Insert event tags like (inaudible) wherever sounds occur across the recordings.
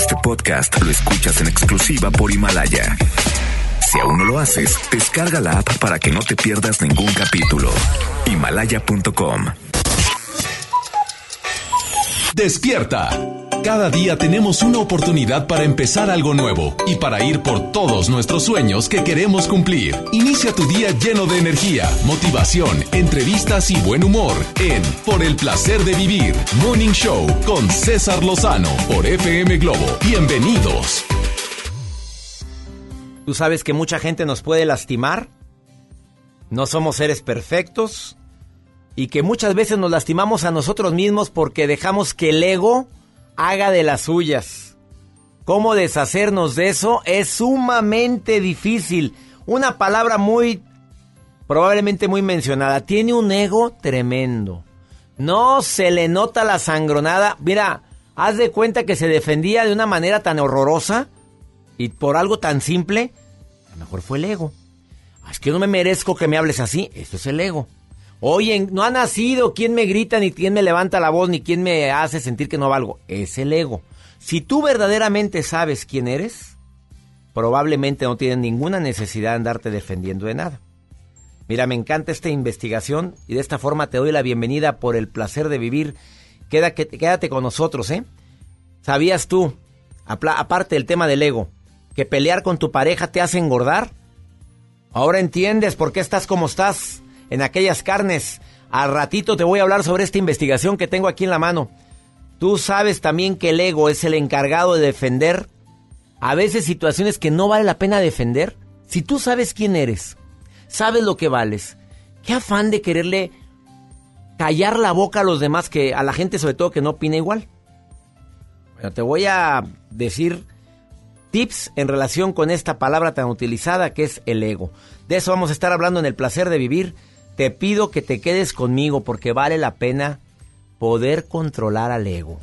Este podcast lo escuchas en exclusiva por Himalaya. Si aún no lo haces, descarga la app para que no te pierdas ningún capítulo. Himalaya.com. Despierta. Cada día tenemos una oportunidad para empezar algo nuevo y para ir por todos nuestros sueños que queremos cumplir. Inicia tu día lleno de energía, motivación, entrevistas y buen humor en Por el placer de vivir, Morning Show con César Lozano por FM Globo. Bienvenidos. Tú sabes que mucha gente nos puede lastimar. No somos seres perfectos. Y que muchas veces nos lastimamos a nosotros mismos porque dejamos que el ego haga de las suyas. ¿Cómo deshacernos de eso? Es sumamente difícil. Una palabra muy, probablemente muy mencionada. Tiene un ego tremendo. No se le nota la sangronada. Mira, haz de cuenta que se defendía de una manera tan horrorosa y por algo tan simple. A lo mejor fue el ego. Ah, es que no me merezco que me hables así. Eso es el ego. Oye, no ha nacido quién me grita, ni quién me levanta la voz, ni quién me hace sentir que no valgo. Es el ego. Si tú verdaderamente sabes quién eres, probablemente no tienes ninguna necesidad de andarte defendiendo de nada. Mira, me encanta esta investigación y de esta forma te doy la bienvenida por el placer de vivir. Quédate, quédate con nosotros, ¿eh? ¿Sabías tú, aparte del tema del ego, que pelear con tu pareja te hace engordar? Ahora entiendes por qué estás como estás en aquellas carnes. Al ratito te voy a hablar sobre esta investigación que tengo aquí en la mano. Tú sabes también que el ego es el encargado de defender a veces situaciones que no vale la pena defender. Si tú sabes quién eres, sabes lo que vales, qué afán de quererle callar la boca a los demás, que a la gente sobre todo que no opina igual. Te voy a decir tips en relación con esta palabra tan utilizada que es el ego. De eso vamos a estar hablando en el placer de vivir te pido que te quedes conmigo porque vale la pena poder controlar al ego.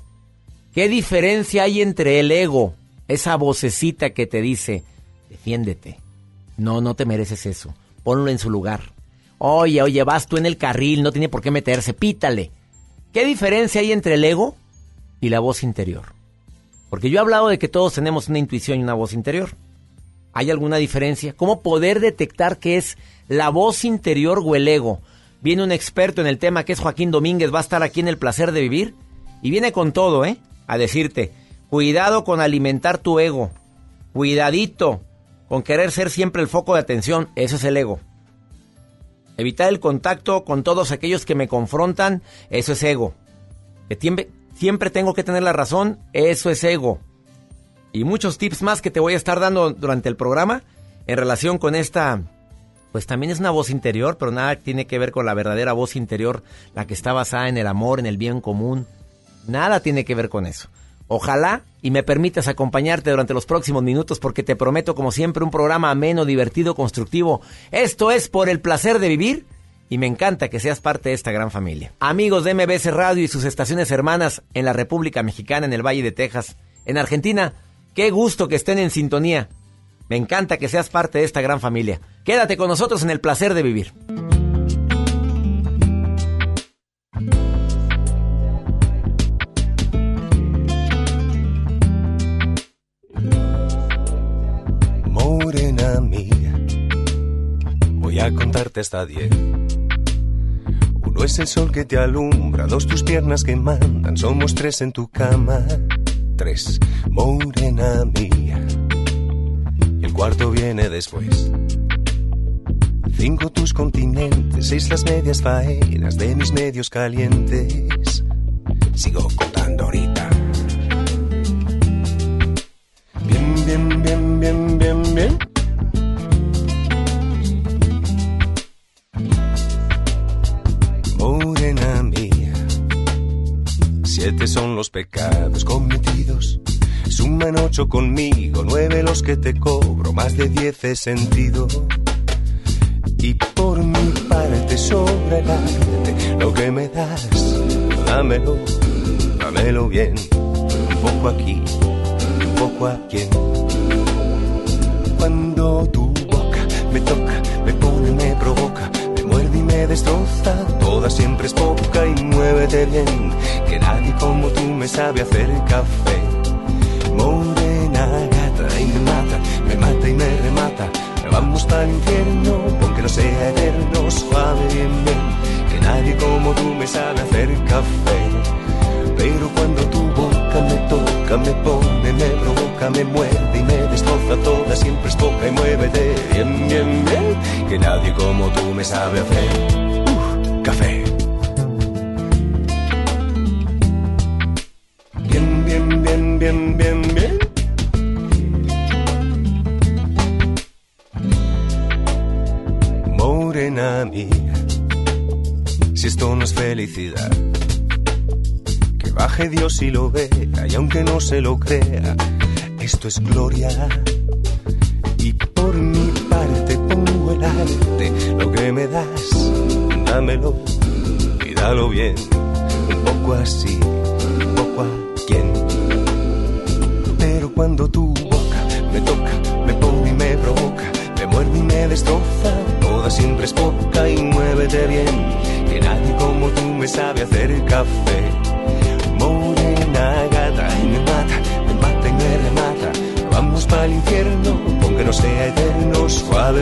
¿Qué diferencia hay entre el ego, esa vocecita que te dice, defiéndete? No, no te mereces eso. Ponlo en su lugar. Oye, oye, vas tú en el carril, no tiene por qué meterse, pítale. ¿Qué diferencia hay entre el ego y la voz interior? Porque yo he hablado de que todos tenemos una intuición y una voz interior. ¿Hay alguna diferencia? ¿Cómo poder detectar qué es la voz interior o el ego? Viene un experto en el tema que es Joaquín Domínguez, va a estar aquí en el placer de vivir y viene con todo, ¿eh? A decirte, cuidado con alimentar tu ego, cuidadito con querer ser siempre el foco de atención, eso es el ego. Evitar el contacto con todos aquellos que me confrontan, eso es ego. Que siempre tengo que tener la razón, eso es ego y muchos tips más que te voy a estar dando durante el programa en relación con esta, pues también es una voz interior, pero nada tiene que ver con la verdadera voz interior, la que está basada en el amor, en el bien común. Nada tiene que ver con eso. Ojalá y me permitas acompañarte durante los próximos minutos porque te prometo como siempre un programa ameno, divertido, constructivo. Esto es por el placer de vivir y me encanta que seas parte de esta gran familia. Amigos de MBS Radio y sus estaciones hermanas en la República Mexicana, en el Valle de Texas, en Argentina, Qué gusto que estén en sintonía. Me encanta que seas parte de esta gran familia. Quédate con nosotros en el placer de vivir. Morena mía, voy a contarte hasta diez. Uno es el sol que te alumbra, dos tus piernas que mandan, somos tres en tu cama tres, morena mía. Y el cuarto viene después. Cinco tus continentes, seis las medias faenas de mis medios calientes. Sigo contando ahorita. Bien, bien, bien, bien, bien, bien. Morena mía. Siete son los pecados. Suman ocho conmigo, nueve los que te cobro, más de diez he sentido. Y por mi parte arte, lo que me das, dámelo, dámelo bien. Un poco aquí, un poco aquí. Cuando tu boca me toca, me pone, me provoca me destroza, toda siempre es poca y muévete bien, que nadie como tú me sabe hacer café me mata, me mata y me remata. Pero vamos para el infierno, aunque no sea eterno, suave, bien, bien. Que nadie como tú me sabe hacer café. Pero cuando tu boca me toca, me pone, me provoca, me muerde y me destroza toda, siempre es poca y muévete. Bien, bien, bien. Que nadie como tú me sabe hacer. Uh, café. Felicidad baje Dios y lo vea, y aunque no se lo crea, esto es gloria. Y por mi parte pongo el arte, lo que me das, dámelo y dalo bien, un poco así, un poco a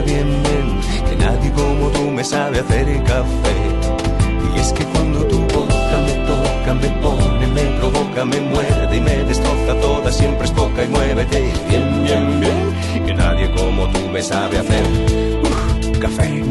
bien, bien, que nadie como tú me sabe hacer el café. Y es que cuando tu boca me toca, me pone, me provoca, me muerde y me destroza toda, siempre es poca y muévete bien, bien, bien, que nadie como tú me sabe hacer café.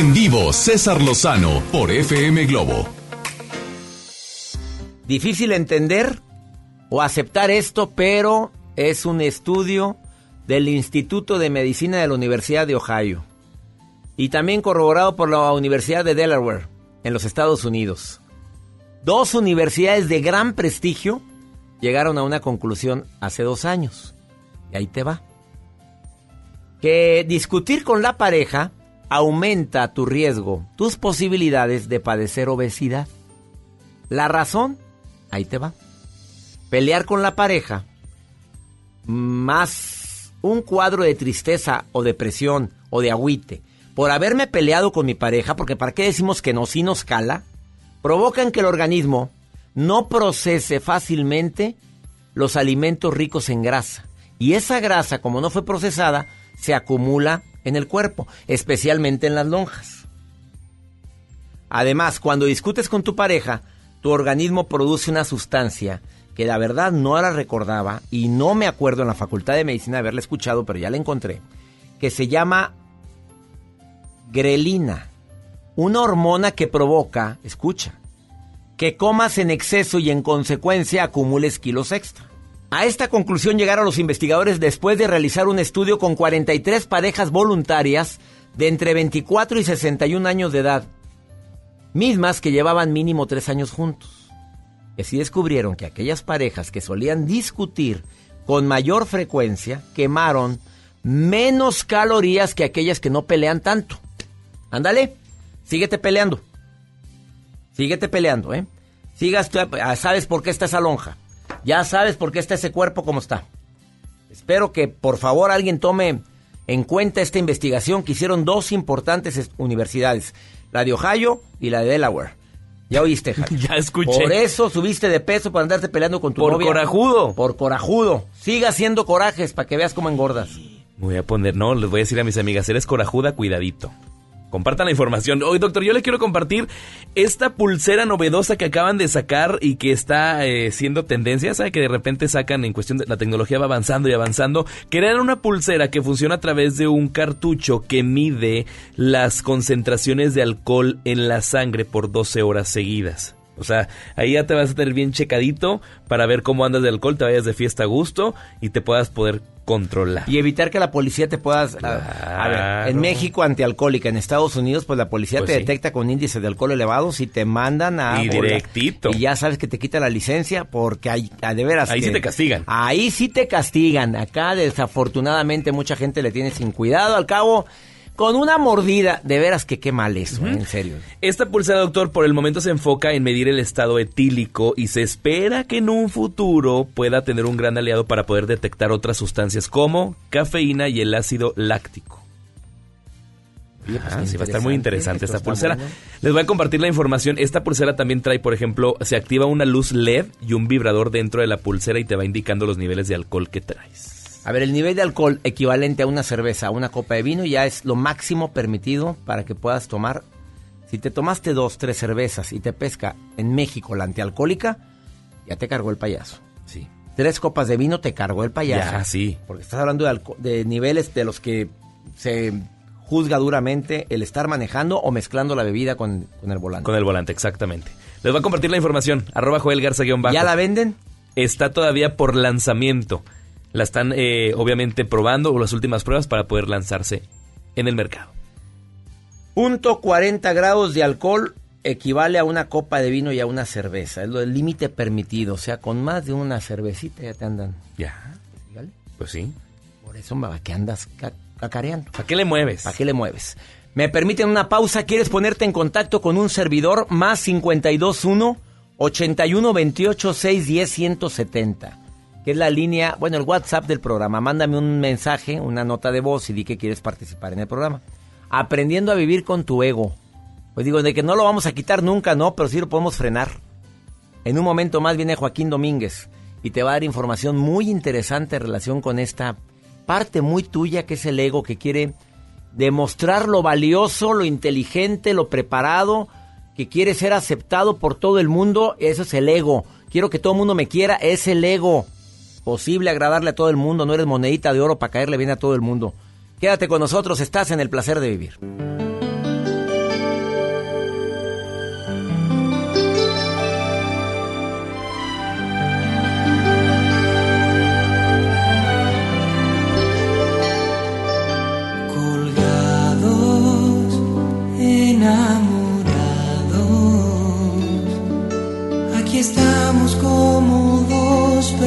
En vivo, César Lozano por FM Globo. Difícil entender o aceptar esto, pero es un estudio del Instituto de Medicina de la Universidad de Ohio y también corroborado por la Universidad de Delaware en los Estados Unidos. Dos universidades de gran prestigio llegaron a una conclusión hace dos años. Y ahí te va. Que discutir con la pareja aumenta tu riesgo, tus posibilidades de padecer obesidad. La razón, ahí te va. Pelear con la pareja, más un cuadro de tristeza o depresión o de agüite, por haberme peleado con mi pareja, porque ¿para qué decimos que no si nos cala? Provocan que el organismo no procese fácilmente los alimentos ricos en grasa. Y esa grasa, como no fue procesada, se acumula en el cuerpo, especialmente en las lonjas. Además, cuando discutes con tu pareja, tu organismo produce una sustancia que la verdad no la recordaba y no me acuerdo en la Facultad de Medicina haberla escuchado, pero ya la encontré, que se llama grelina, una hormona que provoca, escucha, que comas en exceso y en consecuencia acumules kilos extra. A esta conclusión llegaron los investigadores después de realizar un estudio con 43 parejas voluntarias de entre 24 y 61 años de edad, mismas que llevaban mínimo tres años juntos. Y así descubrieron que aquellas parejas que solían discutir con mayor frecuencia quemaron menos calorías que aquellas que no pelean tanto. Ándale, síguete peleando. Síguete peleando, ¿eh? Sigas, sabes por qué está esa lonja. Ya sabes por qué está ese cuerpo como está. Espero que por favor alguien tome en cuenta esta investigación que hicieron dos importantes universidades, la de Ohio y la de Delaware. Ya oíste, (laughs) Ya escuché. Por eso subiste de peso para andarte peleando con tu Por novia. corajudo. Por corajudo. Siga haciendo corajes para que veas cómo engordas. Voy a poner, no, les voy a decir a mis amigas, eres corajuda, cuidadito. Compartan la información. Hoy, doctor, yo le quiero compartir esta pulsera novedosa que acaban de sacar y que está eh, siendo tendencia. ¿Sabe que de repente sacan en cuestión de la tecnología va avanzando y avanzando? Crean una pulsera que funciona a través de un cartucho que mide las concentraciones de alcohol en la sangre por 12 horas seguidas. O sea, ahí ya te vas a tener bien checadito para ver cómo andas de alcohol, te vayas de fiesta a gusto y te puedas poder controlar. Y evitar que la policía te puedas... a- A ver, Claro. en México antialcohólica, en Estados Unidos, pues la policía Pues te sí. detecta con índices de alcohol elevados y te mandan a... Y volar. directito. Y ya sabes que te quita la licencia porque hay, a de veras... Ahí que- sí te castigan. Ahí sí te castigan. Acá desafortunadamente mucha gente le tiene sin cuidado. Al cabo, con una mordida, de veras que qué mal eso, en serio. Esta pulsera, doctor, por el momento se enfoca en medir el estado etílico y se espera que en un futuro pueda tener un gran aliado para poder detectar otras sustancias como cafeína y el ácido láctico. Pues, Ah, sí, va a estar muy interesante esto esta pulsera. bueno. Les voy a compartir la información. Esta pulsera también trae, por ejemplo, se activa una luz LED y un vibrador dentro de la pulsera y te va indicando los niveles de alcohol que traes. A ver, el nivel de alcohol equivalente a una cerveza, a una copa de vino, ya es lo máximo permitido para que puedas tomar. Si te tomaste dos, tres cervezas y te pesca en México la antialcohólica, ya te cargó el payaso. Sí. Tres copas de vino te cargó el payaso. Ya, sí. Porque estás hablando de, niveles de los que se juzga duramente el estar manejando o mezclando la bebida con, con el volante. Con el volante, exactamente. Les voy a compartir la información. Arroba Joel Garza guion bajo. ¿Ya la venden? está todavía por lanzamiento. La están eh, obviamente probando o las últimas pruebas para poder lanzarse en el mercado. Punto 40 grados de alcohol equivale a una copa de vino y a una cerveza. Es lo del límite permitido. O sea, con más de una cervecita ya te andan. Ya, ¿vale? pues sí. Por eso, ¿para qué andas ca- cacareando? ¿Para qué le mueves? ¿Para qué le mueves? Me permiten una pausa. ¿Quieres ponerte en contacto con un servidor? Más 521 81 28 610 170. Que es la línea, bueno, el WhatsApp del programa. Mándame un mensaje, una nota de voz y di que quieres participar en el programa. Aprendiendo a vivir con tu ego. Pues digo, de que no lo vamos a quitar nunca, no, pero sí lo podemos frenar. En un momento más viene Joaquín Domínguez y te va a dar información muy interesante en relación con esta parte muy tuya que es el ego que quiere demostrar lo valioso, lo inteligente, lo preparado, que quiere ser aceptado por todo el mundo, eso es el ego. Quiero que todo el mundo me quiera, es el ego. Posible agradarle a todo el mundo, no eres monedita de oro para caerle bien a todo el mundo. Quédate con nosotros, estás en el placer de vivir. colgados, enamorados. Aquí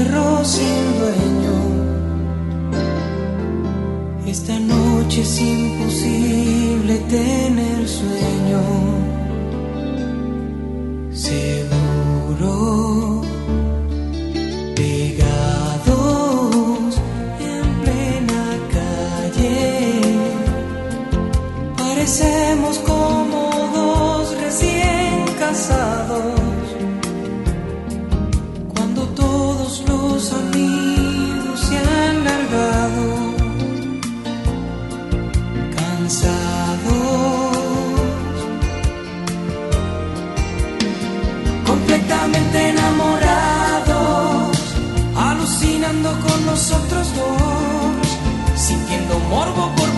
dos perros sin dueño. Esta noche es imposible tener sueño. Seguro. Pegados en plena calle Parecemos nosotros dos, sintiendo morbo por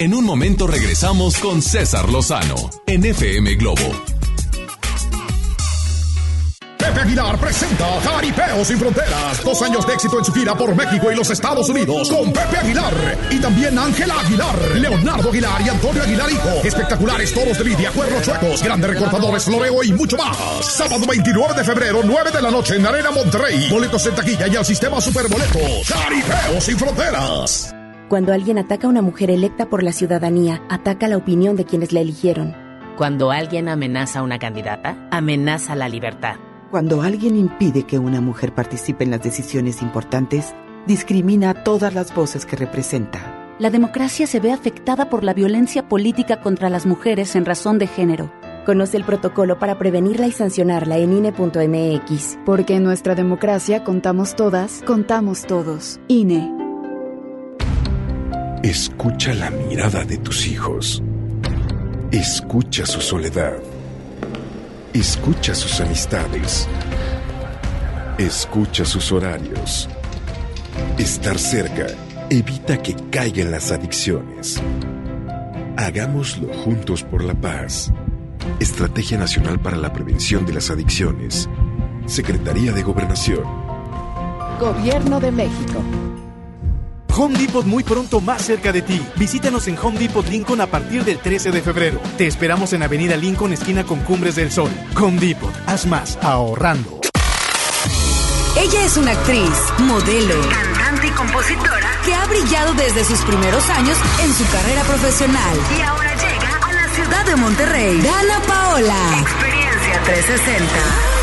En un momento regresamos con César Lozano en FM Globo. Pepe Aguilar presenta Jaripeo sin Fronteras. Dos años de éxito en su gira por México y los Estados Unidos con Pepe Aguilar. Y también Ángela Aguilar, Leonardo Aguilar y Antonio Aguilar Hijo. Espectaculares toros de lidia, cuernos chuecos, grandes recortadores, floreo y mucho más. Sábado 29 de febrero, 9 de la noche en Arena Monterrey. Boletos en taquilla y al sistema Superboletos. Jaripeo sin Fronteras. Cuando alguien ataca a una mujer electa por la ciudadanía, ataca la opinión de quienes la eligieron. Cuando alguien amenaza a una candidata, amenaza la libertad. Cuando alguien impide que una mujer participe en las decisiones importantes, discrimina a todas las voces que representa. La democracia se ve afectada por la violencia política contra las mujeres en razón de género. Conoce el protocolo para prevenirla y sancionarla en INE.mx. Porque en nuestra democracia contamos todas, contamos todos. INE. Escucha la mirada de tus hijos. Escucha su soledad. Escucha sus amistades. Escucha sus horarios. Estar cerca evita que caigan las adicciones. Hagámoslo juntos por la paz. Estrategia Nacional para la Prevención de las Adicciones. Secretaría de Gobernación. Gobierno de México. Home Depot muy pronto más cerca de ti. Visítanos en Home Depot Lincoln a partir del 13 de febrero. Te esperamos en Avenida Lincoln, esquina con Cumbres del Sol. Home Depot, haz más ahorrando. Ella es una actriz, modelo, cantante y compositora que ha brillado desde sus primeros años en su carrera profesional. Y ahora llega a la ciudad de Monterrey. Dana Paola. Experiencia 360.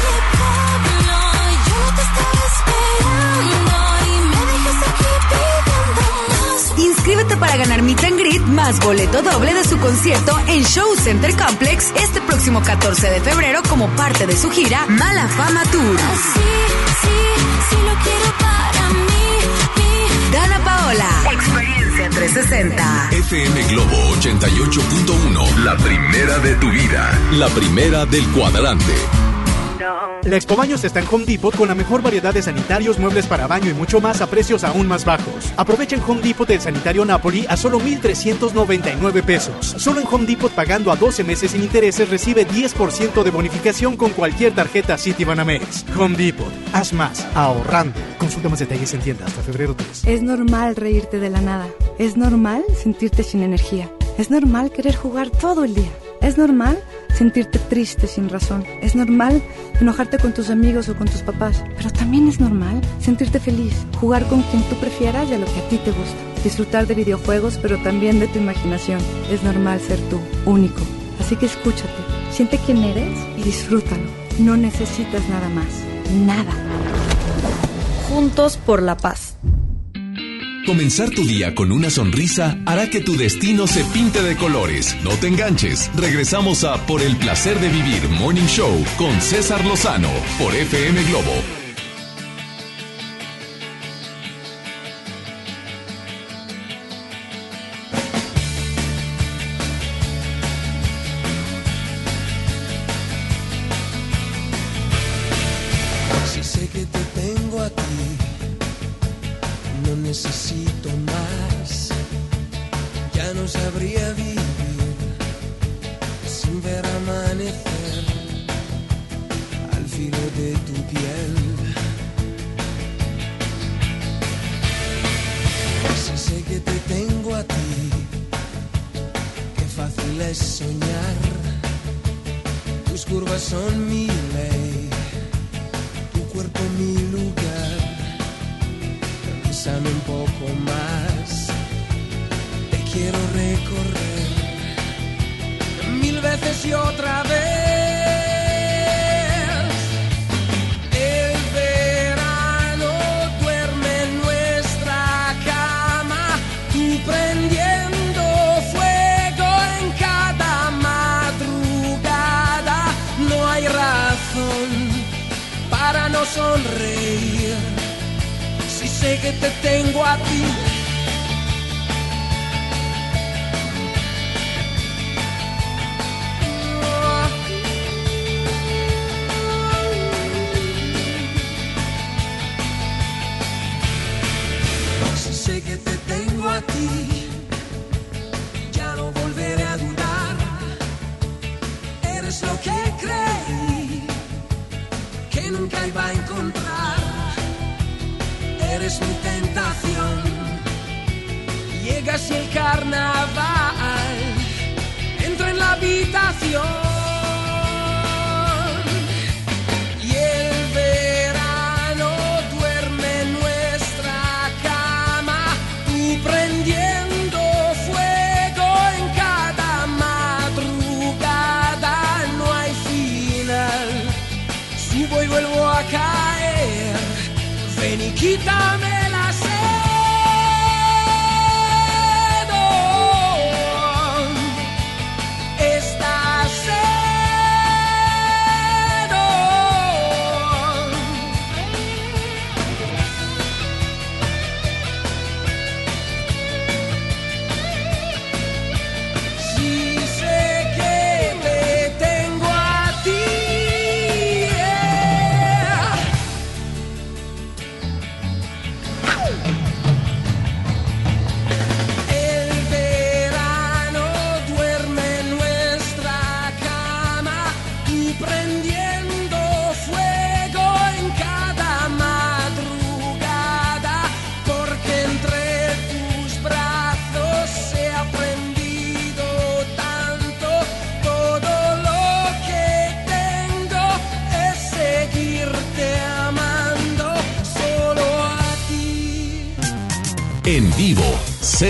Inscríbete para ganar Meet and Greet más boleto doble de su concierto en Show Center Complex este próximo 14 de febrero como parte de su gira Mala Fama Tour. Dana Paola. Experiencia 360. FM Globo 88.1. La primera de tu vida. La primera del cuadrante. La Expo Baños está en Home Depot con la mejor variedad de sanitarios, muebles para baño y mucho más a precios aún más bajos. Aprovecha en Home Depot el sanitario Napoli a solo 1,399 pesos. Solo en Home Depot pagando a 12 meses sin intereses recibe 10% de bonificación con cualquier tarjeta Citibanamex. Home Depot, haz más, ahorrando. Consulta más detalles en tienda hasta febrero 3. Es normal reírte de la nada. Es normal sentirte sin energía. Es normal querer jugar todo el día. Es normal sentirte triste sin razón. Es normal enojarte con tus amigos o con tus papás. Pero también es normal sentirte feliz, jugar con quien tú prefieras y a lo que a ti te gusta. Disfrutar de videojuegos, pero también de tu imaginación. Es normal ser tú, único. Así que escúchate, siente quién eres y disfrútalo. No necesitas nada más. Nada. juntos por la paz. Comenzar tu día con una sonrisa hará que tu destino se pinte de colores. No te enganches. Regresamos a Por el placer de vivir Morning Show con César Lozano por FM Globo.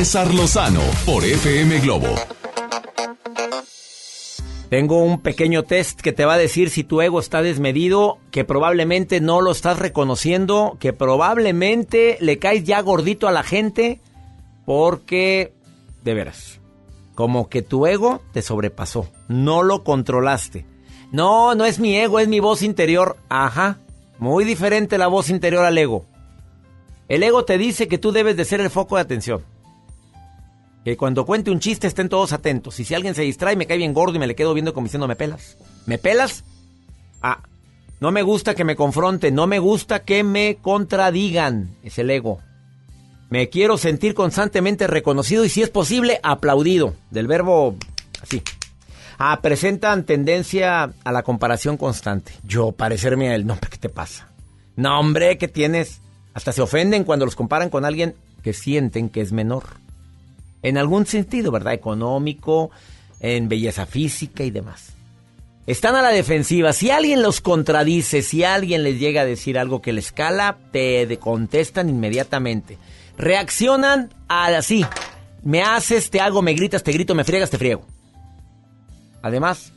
César Lozano por FM Globo. Tengo un pequeño test que te va a decir si tu ego está desmedido, que probablemente no lo estás reconociendo, que probablemente le caes ya gordito a la gente, porque, de veras, como que tu ego te sobrepasó, no lo controlaste. No, no es mi ego, es mi voz interior. Ajá, muy diferente la voz interior al ego. El ego te dice que tú debes de ser el foco de atención. Que cuando cuente un chiste estén todos atentos. Y si alguien se distrae, me cae bien gordo y me le quedo viendo como diciendo, ¿me pelas? ¿Me pelas? Ah, no me gusta que me confronten, no me gusta que me contradigan. Es el ego. Me quiero sentir constantemente reconocido y si es posible, aplaudido. Del verbo así. Ah, presentan tendencia a la comparación constante. Yo parecerme a él. No, ¿qué te pasa? No, hombre, ¿qué tienes? Hasta se ofenden cuando los comparan con alguien que sienten que es menor. En algún sentido, ¿verdad? Económico, en belleza física y demás. Están a la defensiva. Si alguien los contradice, si alguien les llega a decir algo que les cala, te contestan inmediatamente. Reaccionan así. Me haces, te hago, me gritas, te grito, me friegas, te friego. Además,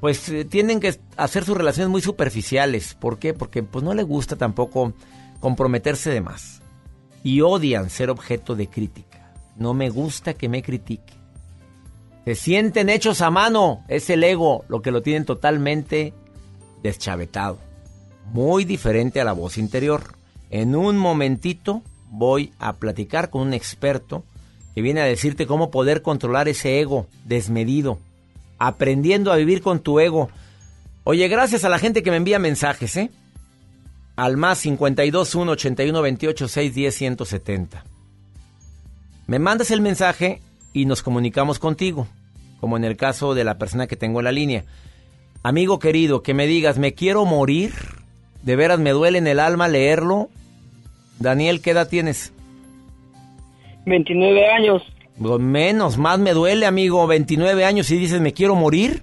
pues eh, tienden que hacer sus relaciones muy superficiales. ¿Por qué? Porque pues no le gusta tampoco comprometerse de más y odian ser objeto de crítica. No me gusta que me critique. Se sienten hechos a mano, es el ego lo que lo tienen totalmente deschavetado. Muy diferente a la voz interior. En un momentito voy a platicar con un experto que viene a decirte cómo poder controlar ese ego desmedido, aprendiendo a vivir con tu ego. Oye, gracias a la gente que me envía mensajes, ¿eh? Al más 52 1 81 28 6 10 170. Me mandas el mensaje y nos comunicamos contigo, como en el caso de la persona que tengo en la línea. Amigo querido, que me digas, ¿me quiero morir? De veras me duele en el alma leerlo. Daniel, ¿qué edad tienes? 29 años. Menos, más me duele, amigo. 29 años y dices, ¿me quiero morir?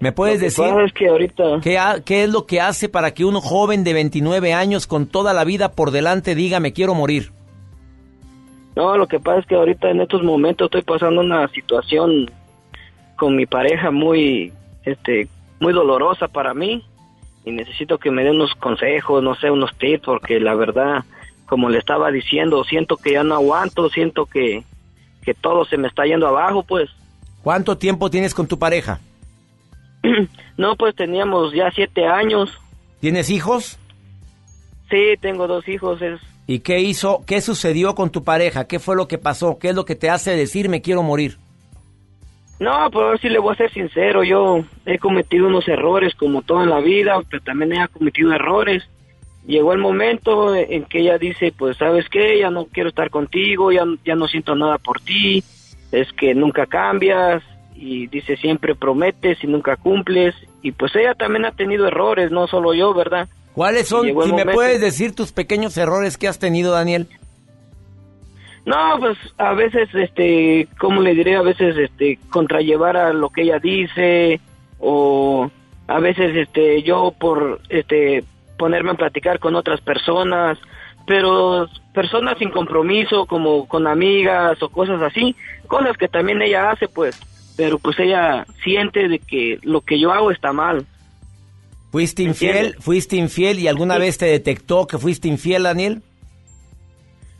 ¿Me puedes decir que ahorita... ¿qué, qué es lo que hace para que un joven de 29 años con toda la vida por delante diga, me quiero morir? No, lo que pasa es que ahorita en estos momentos estoy pasando una situación con mi pareja muy, este, muy dolorosa para mí y necesito que me dé unos consejos, no sé, unos tips, porque la verdad, como le estaba diciendo, siento que ya no aguanto, siento que, que todo se me está yendo abajo, pues. ¿Cuánto tiempo tienes con tu pareja? (clears throat) no, pues teníamos ya siete años. ¿Tienes hijos? Sí, tengo dos hijos. Es... ¿Y qué hizo? ¿Qué sucedió con tu pareja? ¿Qué fue lo que pasó? ¿Qué es lo que te hace decir me quiero morir? No, pues si le voy a ser sincero. Yo he cometido unos errores como toda la vida, pero también he cometido errores. Llegó el momento en que ella dice, pues sabes qué, ya no quiero estar contigo, ya, ya no siento nada por ti, es que nunca cambias, y dice siempre prometes y nunca cumples y pues ella también ha tenido errores, no solo yo, ¿verdad? ¿Cuáles son? Si me puedes decir tus pequeños errores que has tenido, Daniel. No, pues a veces, este, ¿cómo le diré? A veces, este, contrallevar a lo que ella dice o a veces, este, yo por, este, ponerme a platicar con otras personas, pero personas sin compromiso, como con amigas o cosas así, cosas que también ella hace, pues pero pues ella siente de que lo que yo hago está mal. ¿Fuiste infiel? ¿Fuiste infiel y alguna vez te detectó que fuiste infiel, Daniel?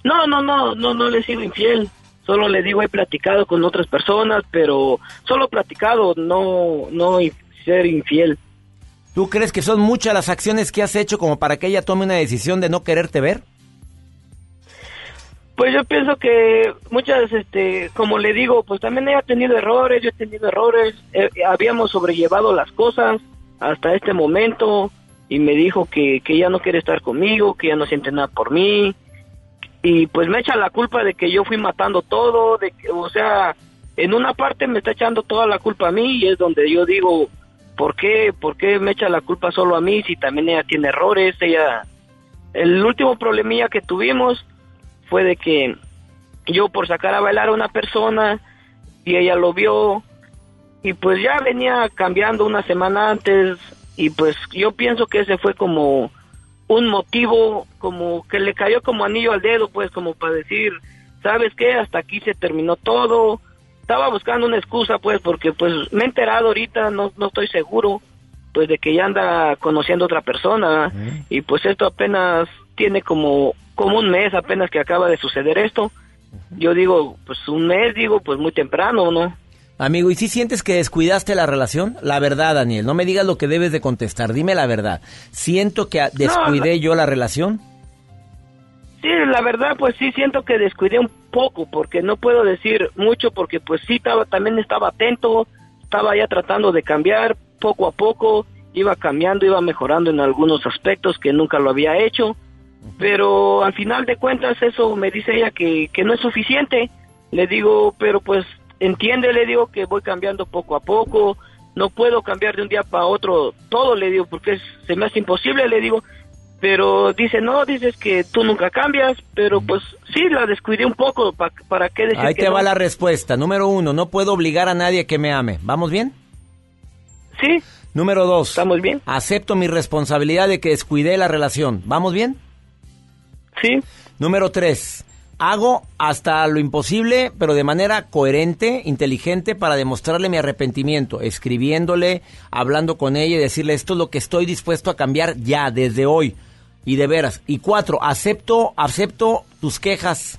No, no, no, no, no le he sido infiel. Solo le digo, he platicado con otras personas, pero solo platicado, no, no ser infiel. ¿Tú crees que son muchas las acciones que has hecho como para que ella tome una decisión de no quererte ver? Pues yo pienso que muchas, este, como le digo, pues también ella ha tenido errores, yo he tenido errores, eh, habíamos sobrellevado las cosas hasta este momento y me dijo que, que ya no quiere estar conmigo, que ya no siente nada por mí y pues me echa la culpa de que yo fui matando todo, de que, o sea, en una parte me está echando toda la culpa a mí y es donde yo digo, ¿por qué? ¿Por qué me echa la culpa solo a mí si también ella tiene errores? Ella, el último problemilla que tuvimos fue de que yo por sacar a bailar a una persona y ella lo vio y pues ya venía cambiando una semana antes y pues yo pienso que ese fue como un motivo como que le cayó como anillo al dedo pues como para decir sabes qué hasta aquí se terminó todo estaba buscando una excusa pues porque pues me he enterado ahorita no, no estoy seguro pues de que ya anda conociendo a otra persona y pues esto apenas tiene como como un mes apenas que acaba de suceder esto. Yo digo, pues un mes, digo, pues muy temprano, ¿no? Amigo, ¿y si sientes que descuidaste la relación? La verdad, Daniel, no me digas lo que debes de contestar, dime la verdad. ¿Siento que descuidé yo la relación? Sí, la verdad, pues sí siento que descuidé un poco, porque no puedo decir mucho, porque pues sí estaba, también estaba atento, estaba ya tratando de cambiar poco a poco, iba cambiando, iba mejorando en algunos aspectos que nunca lo había hecho pero al final de cuentas eso me dice ella que, que no es suficiente. Le digo, pero pues entiende, le digo que voy cambiando poco a poco, no puedo cambiar de un día para otro todo, le digo, porque se me hace imposible, le digo, pero dice, no, dices que tú nunca cambias, pero pues sí, la descuidé un poco, ¿para qué decir Ahí te va la respuesta. Número uno, no puedo obligar a nadie que me ame. ¿Vamos bien? Sí. Número dos. ¿Estamos bien? Acepto mi responsabilidad de que descuidé la relación. ¿Vamos bien? Sí. Número tres, hago hasta lo imposible, pero de manera coherente, inteligente, para demostrarle mi arrepentimiento, escribiéndole, hablando con ella y decirle esto es lo que estoy dispuesto a cambiar ya, desde hoy. Y de veras. Y cuatro, acepto, acepto tus quejas.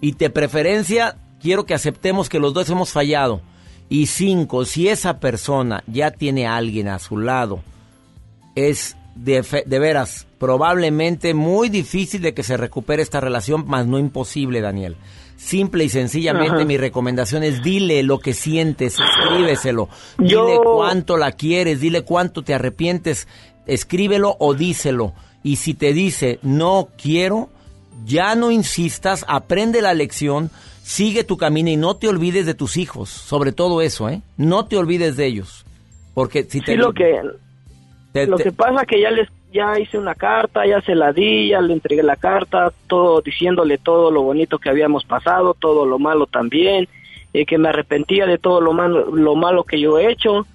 Y de preferencia, quiero que aceptemos que los dos hemos fallado. Y cinco, si esa persona ya tiene a alguien a su lado, es de, fe- de veras probablemente muy difícil de que se recupere esta relación, más no imposible, Daniel. Simple y sencillamente Ajá. mi recomendación es dile lo que sientes, escríbeselo. Yo- Dile cuánto la quieres, dile cuánto te arrepientes, escríbelo o díselo. Y si te dice no quiero, ya no insistas, aprende la lección, sigue tu camino y no te olvides de tus hijos, sobre todo eso, ¿eh? No te olvides de ellos. Porque si te Sí, lo que te- lo te- que pasa que ya les ya hice una carta, ya se la di, ya le entregué la carta, todo diciéndole todo lo bonito que habíamos pasado, todo lo malo también, eh, que me arrepentía de todo lo malo, lo malo que yo he hecho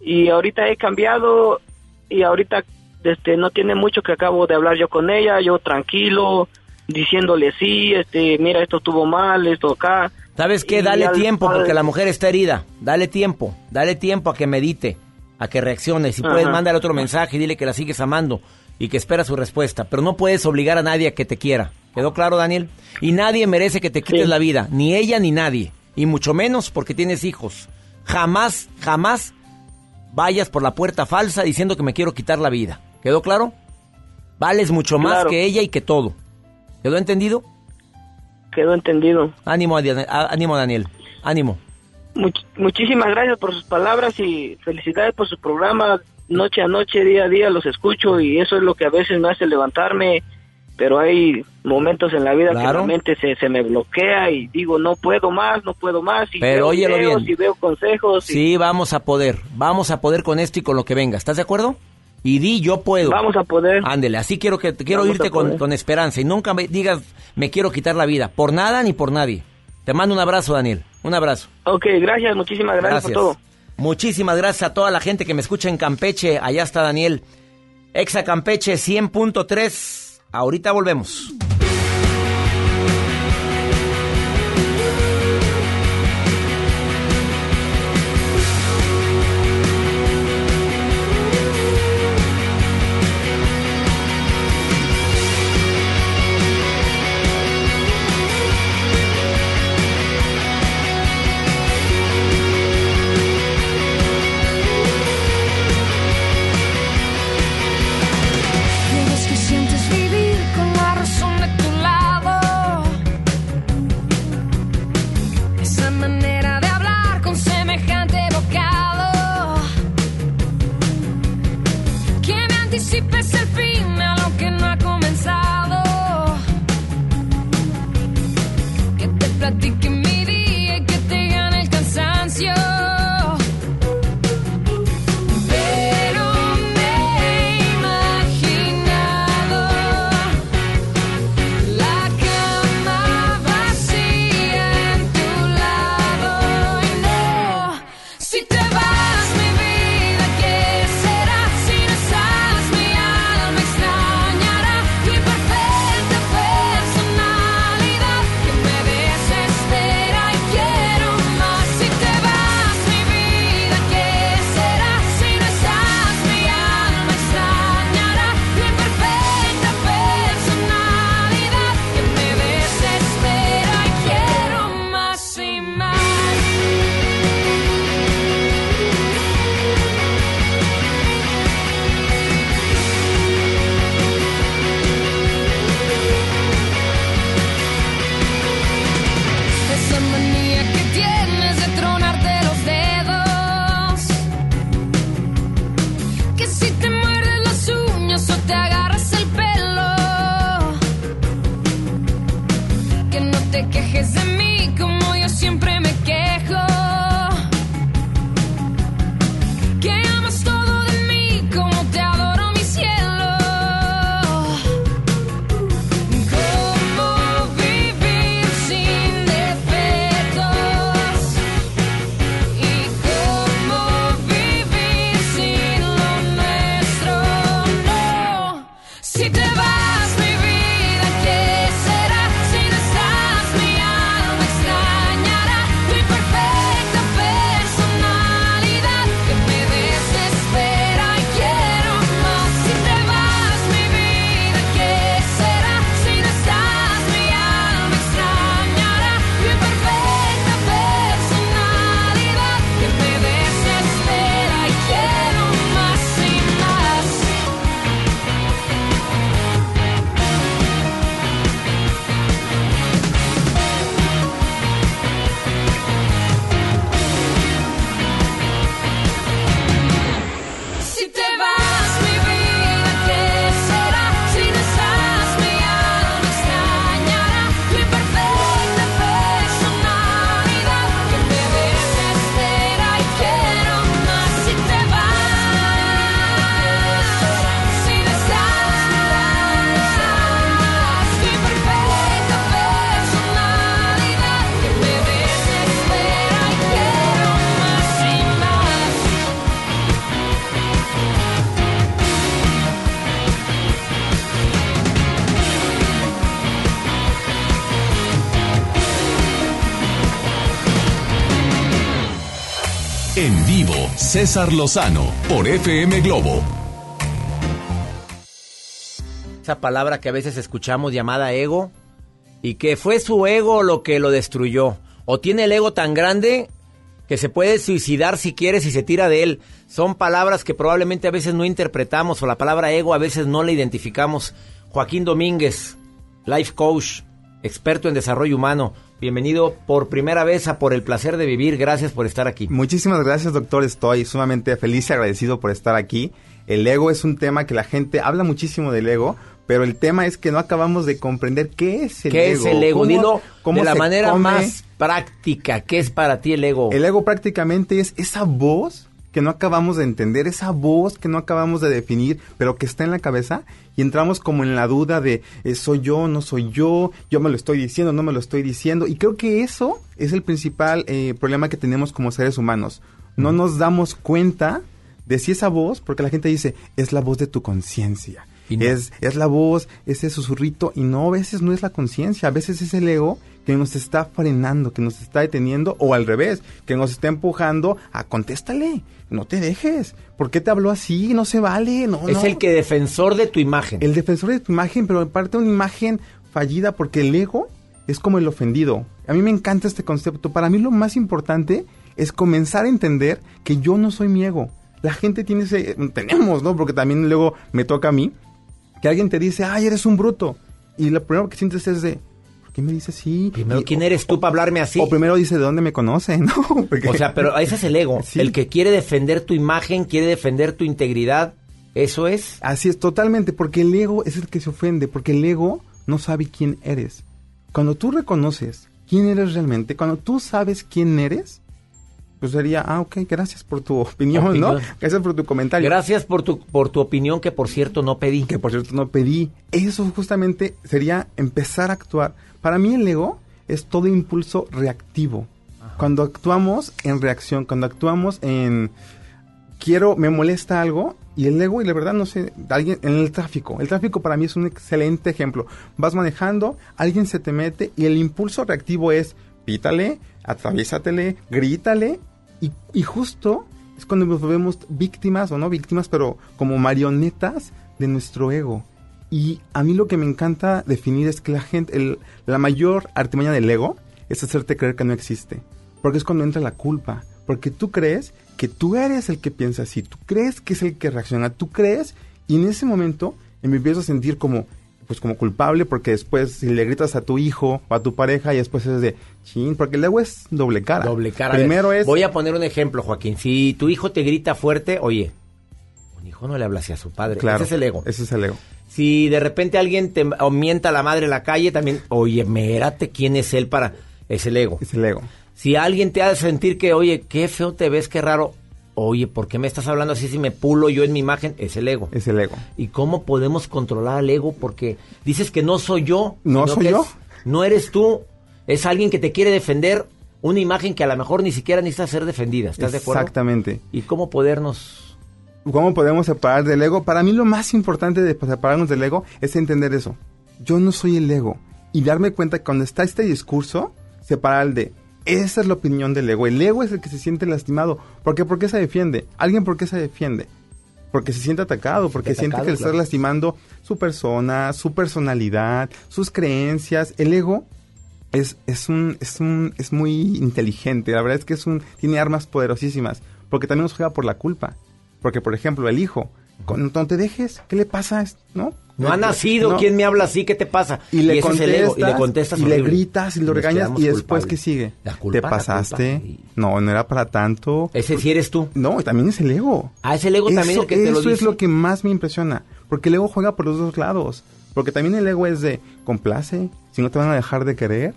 y ahorita he cambiado y ahorita este no tiene mucho que acabo de hablar yo con ella, yo tranquilo, diciéndole sí, este mira esto estuvo mal, esto acá. ¿Sabes qué? Dale al- tiempo al- porque la mujer está herida. Dale tiempo. Dale tiempo a que medite, a que reaccione. Si puedes, mándale otro mensaje y dile que la sigues amando y que espera su respuesta. Pero no puedes obligar a nadie a que te quiera. ¿Quedó claro, Daniel? Y nadie merece que te quites la vida. Ni ella ni nadie. Y mucho menos porque tienes hijos. Jamás, jamás vayas por la puerta falsa diciendo que me quiero quitar la vida. ¿Quedó claro? Vales mucho más Claro. que ella y que todo. ¿Quedó entendido? Quedó entendido. Ánimo, ánimo Daniel. Ánimo. Much- muchísimas gracias por sus palabras y felicidades por su programa. Noche a noche, día a día los escucho y eso es lo que a veces me hace levantarme. Pero hay momentos en la vida que Claro. la mente se, se me bloquea y digo, no puedo más, no puedo más. Y Pero veo óyelo bien. Y veo consejos. y Sí, vamos a poder. Vamos a poder con esto y con lo que venga. ¿Estás de acuerdo? Y di, yo puedo. Vamos a poder. Ándele, así quiero que quiero Vamos irte con, con esperanza y nunca me digas me quiero quitar la vida. Por nada ni por nadie. Te mando un abrazo, Daniel. Un abrazo. Ok, gracias, muchísimas gracias, por todo. Muchísimas gracias a toda la gente que me escucha en Campeche. Allá está Daniel. Exa Campeche 100.3. Ahorita volvemos. César Lozano por FM Globo. Esa palabra que a veces escuchamos llamada ego y que fue su ego lo que lo destruyó. O tiene el ego tan grande que se puede suicidar si quiere si se tira de él. Son palabras que probablemente a veces no interpretamos o la palabra ego a veces no la identificamos. Joaquín Domínguez, life coach, experto en desarrollo humano. Bienvenido por primera vez a Por el placer de vivir. Gracias por estar aquí. Muchísimas gracias, doctor. Estoy sumamente feliz y agradecido por estar aquí. El ego es un tema que la gente habla muchísimo del ego, pero el tema es que no acabamos de comprender qué es el ¿Qué ego. es el ego? ¿Cómo- Dilo cómo de la manera come? más práctica. ¿Qué es para ti el ego? El ego prácticamente es esa voz que no acabamos de entender, esa voz que no acabamos de definir, pero que está en la cabeza y entramos como en la duda de eh, soy yo, no soy yo, yo me lo estoy diciendo, no me lo estoy diciendo. Y creo que eso es el principal eh, problema que tenemos como seres humanos. No nos damos cuenta de si esa voz, porque la gente dice, es la voz de tu conciencia. Es, es la voz, ese susurrito, y no, a veces no es la conciencia, a veces es el ego que nos está frenando, que nos está deteniendo, o al revés, que nos está empujando a contéstale, no te dejes, ¿por qué te habló así? No se vale, no, es no. el que defensor de tu imagen. El defensor de tu imagen, pero aparte una imagen fallida porque el ego es como el ofendido. A mí me encanta este concepto. Para mí lo más importante es comenzar a entender que yo no soy mi ego. La gente tiene ese, tenemos, ¿no? Porque también luego me toca a mí, que alguien te dice, ay, eres un bruto. Y lo primero que sientes es de, ¿por qué me dices así? Primero, ¿quién eres tú para hablarme así? O primero dice, ¿de dónde me conoce? (laughs) ¿No? Porque- O sea, pero ese es el ego. (laughs) El que quiere defender tu imagen, quiere defender tu integridad. Eso es. Así es, totalmente, porque el ego es el que se ofende, porque el ego no sabe quién eres. Cuando tú reconoces quién eres realmente, cuando tú sabes quién eres, pues sería, ah, ok, gracias por tu (laughs) opinión, ¿no? Opinión. Gracias por tu comentario. Gracias por tu, por tu opinión, que por cierto no pedí. Que por cierto no pedí. Eso justamente sería empezar a actuar. Para mí el ego es todo impulso reactivo. Cuando actuamos en reacción, cuando actuamos en quiero, me molesta algo y el ego y la verdad no sé, alguien en el tráfico. El tráfico para mí es un excelente ejemplo. Vas manejando, alguien se te mete y el impulso reactivo es pítale, atraviésatele, grítale y, y justo es cuando nos volvemos víctimas o no víctimas, pero como marionetas de nuestro ego. Y a mí lo que me encanta definir es que la gente, el- la mayor artimaña del ego es hacerte creer que no existe. Porque es cuando entra la culpa. Porque tú crees que tú eres el que piensa así, tú crees que es el que reacciona, tú crees, y en ese momento me empiezo a sentir como, pues como culpable, porque después si le gritas a tu hijo o a tu pareja y después es de, chin, porque el ego es doble cara. Doble cara. Ver, Primero es, Voy a poner un ejemplo, Joaquín. Si tu hijo te grita fuerte, oye, un hijo no le habla así a su padre. claro, Ese es el ego. Ese es el ego. Si de repente alguien te o mienta a la madre en la calle, también, oye, mérate quién es él para. Es el ego. Es el ego. Si alguien te hace sentir que, oye, qué feo te ves, qué raro. Oye, ¿por qué me estás hablando así si me pulo yo en mi imagen? Es el ego. Es el ego. ¿Y cómo podemos controlar al ego? Porque dices que no soy yo. No soy yo. es- no eres tú. Es alguien que te quiere defender una imagen que a lo mejor ni siquiera necesita ser defendida. ¿Estás de acuerdo? Exactamente. ¿Y cómo podernos ¿Cómo podemos separar del ego? Para mí lo más importante de separarnos del ego es entender eso. Yo no soy el ego. Y darme cuenta que cuando está este discurso, separar el de, esa es la opinión del ego. El ego es el que se siente lastimado. ¿Por qué? ¿Por qué se defiende? ¿Alguien por qué se defiende? Porque se siente atacado, porque siente que le está lastimando su persona, su personalidad, sus creencias. El ego es, es un, es un, es muy inteligente. La verdad es que es un, tiene armas poderosísimas. Porque también nos juega por la culpa. Porque, por ejemplo, el hijo, no te dejes, ¿qué le pasa? ¿No? No ha nacido, No. ¿quién me habla así? ¿Qué te pasa? Y le, ego, y le contestas y le gritas y lo regañas y después culpables. ¿qué sigue? La culpa, ¿Te la pasaste? culpa, No, no era para tanto. Ese sí eres tú. No, también es el ego. Ah, es el ego también Eso- el que te lo Eso es lo que más me impresiona. Porque el ego juega por los dos lados. Porque también el ego es de complace, si no te van a dejar de querer.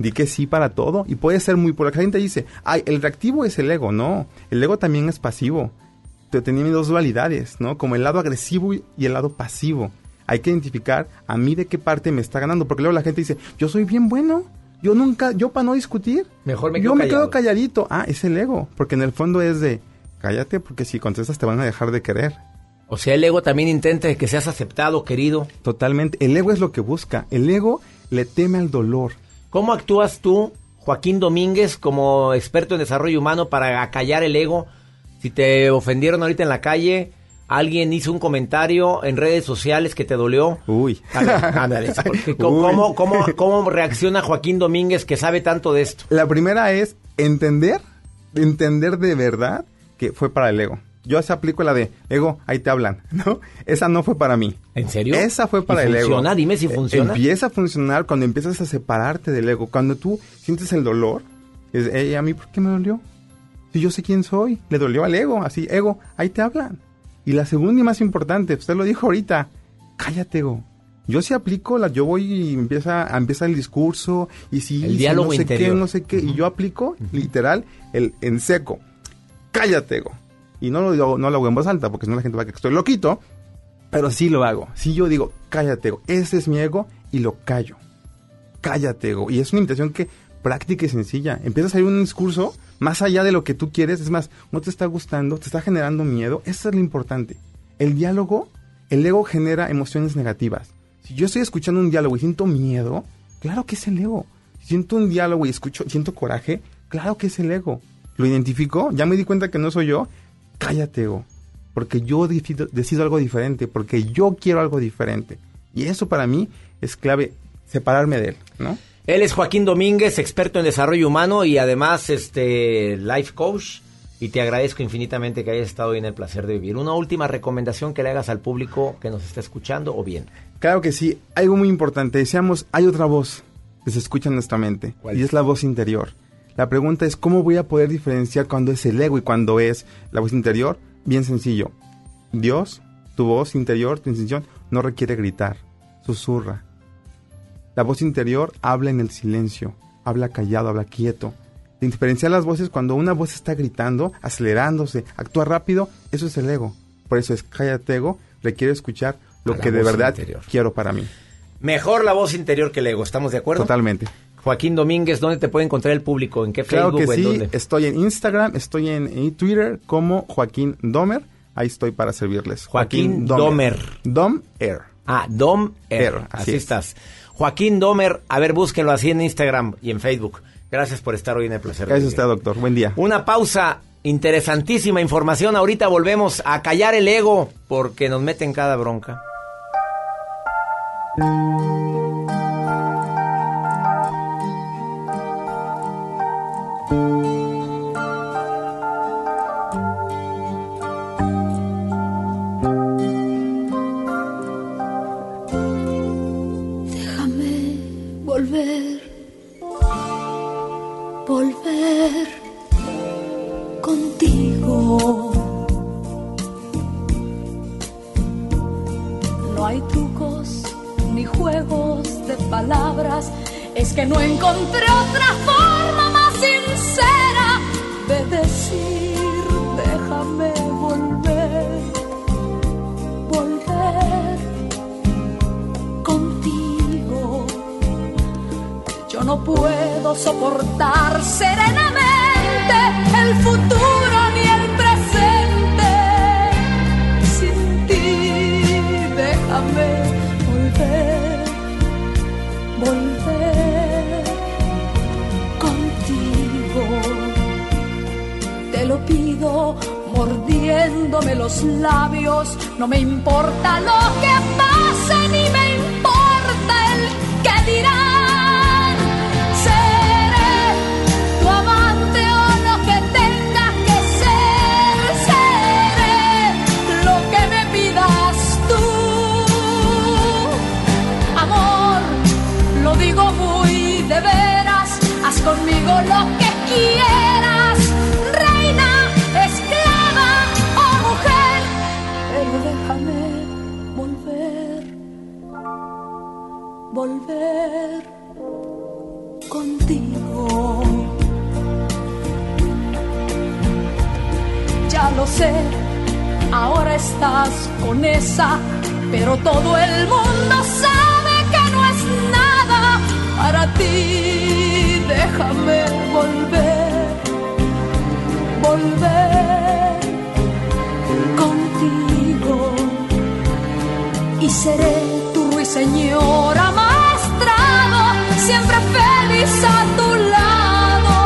Di que sí para todo. Y puede ser muy... Porque la gente dice, ay, el reactivo es el ego. No, el ego también es pasivo. Te tiene dos dualidades, ¿no? Como el lado agresivo y el lado pasivo. Hay que identificar a mí de qué parte me está ganando. Porque luego la gente dice, yo soy bien bueno. Yo nunca, yo para no discutir, Mejor me yo quedo me callado. quedo calladito. Ah, es el ego. Porque en el fondo es de, cállate porque si contestas te van a dejar de querer. O sea, el ego también intenta que seas aceptado, querido. Totalmente. El ego es lo que busca. El ego le teme al dolor. ¿Cómo actúas tú, Joaquín Domínguez como experto en desarrollo humano para acallar el ego. Si te ofendieron ahorita en la calle, alguien hizo un comentario en redes sociales que te dolió. Uy. Ándale, (laughs) ¿cómo, cómo, cómo, cómo reacciona Joaquín Domínguez que sabe tanto de esto? La primera es entender, entender de verdad que fue para el ego. Yo se aplico la de ego, ahí te hablan, (laughs) ¿no? Esa no fue para mí. ¿En serio? Esa fue para ¿Y el ego. funciona? Dime si Eh, funciona. Empieza a funcionar cuando empiezas a separarte del ego. Cuando tú sientes el dolor, es, "Ey, ¿a mí por qué me dolió? Si yo sé quién soy, le dolió al ego, así, ego, ahí te hablan. Y la segunda y más importante, usted lo dijo ahorita, cállate, ego. Yo sí aplico, la, yo voy y empieza, empieza el discurso, y sí, El diálogo no sé interior. qué, no sé qué, y yo aplico, literal, el en seco, cállate, ego. Y no lo, digo- no lo hago en voz alta, porque si no la gente va a que estoy loquito, pero sí lo hago. Sí yo digo, cállate, ego. Ese es mi ego y lo callo. Cállate, ego. Y es una invitación que práctica y sencilla. Empieza a salir un discurso más allá de lo que tú quieres. Es más, no te está gustando, te está generando miedo. Eso es lo importante. El diálogo, el ego genera emociones negativas. Si yo estoy escuchando un diálogo y siento miedo, claro que es el ego. Si siento un diálogo y escucho, siento coraje, claro que es el ego. Lo identifico, ya me di cuenta que no soy yo. Cállate, ego porque yo decido, decido algo diferente, porque yo quiero algo diferente. Y eso para mí es clave, separarme de él, ¿no? Él es Joaquín Domínguez, experto en desarrollo humano y además este life coach. Y te agradezco infinitamente que hayas estado hoy en el placer de vivir. Una última recomendación que le hagas al público que nos está escuchando o bien. Claro que sí, algo muy importante, decíamos, hay otra voz que se escucha en nuestra mente, y es la voz interior. La pregunta es, ¿cómo voy a poder diferenciar cuando es el ego y cuando es la voz interior? Bien sencillo. Dios, tu voz interior, tu intención, no requiere gritar, susurra. La voz interior habla en el silencio, habla callado, habla quieto. Diferenciar las voces cuando una voz está gritando, acelerándose, actúa rápido, eso es el ego. Por eso es cállate ego, requiere escuchar lo que de verdad interior. quiero para mí. Mejor la voz interior que el ego, ¿estamos de acuerdo? Totalmente. Joaquín Domínguez, ¿dónde te puede encontrar el público? ¿En qué Claro Facebook que o en sí, dónde? estoy en Instagram, estoy en, en Twitter como Joaquín Domer, ahí estoy para servirles. Joaquín Domer. Dom Air. Ah, Dom Air. Air, así, así es. estás. Joaquín Domer, a ver, búsquenlo así en Instagram y en Facebook. Gracias por estar hoy en el placer. Gracias a usted, doctor. Buen día. Una pausa, interesantísima información. Ahorita volvemos a callar el ego porque nos meten cada bronca. Es que no encontré otra forma más sincera de decir, déjame volver, volver contigo. Yo no puedo soportar serenamente el futuro ni el presente. Sin ti, déjame lo pido mordiéndome los labios. No me importa lo que pase, ni me importa el que dirán. Seré tu amante o lo que tenga que ser. Seré lo que me pidas tú. Amor, lo digo muy de veras. Haz conmigo lo que quieras. Volver contigo. Ya lo sé, ahora estás con esa, pero todo el mundo sabe que no es nada para ti. Déjame volver, volver contigo y seré tu ruiseñor a tu lado.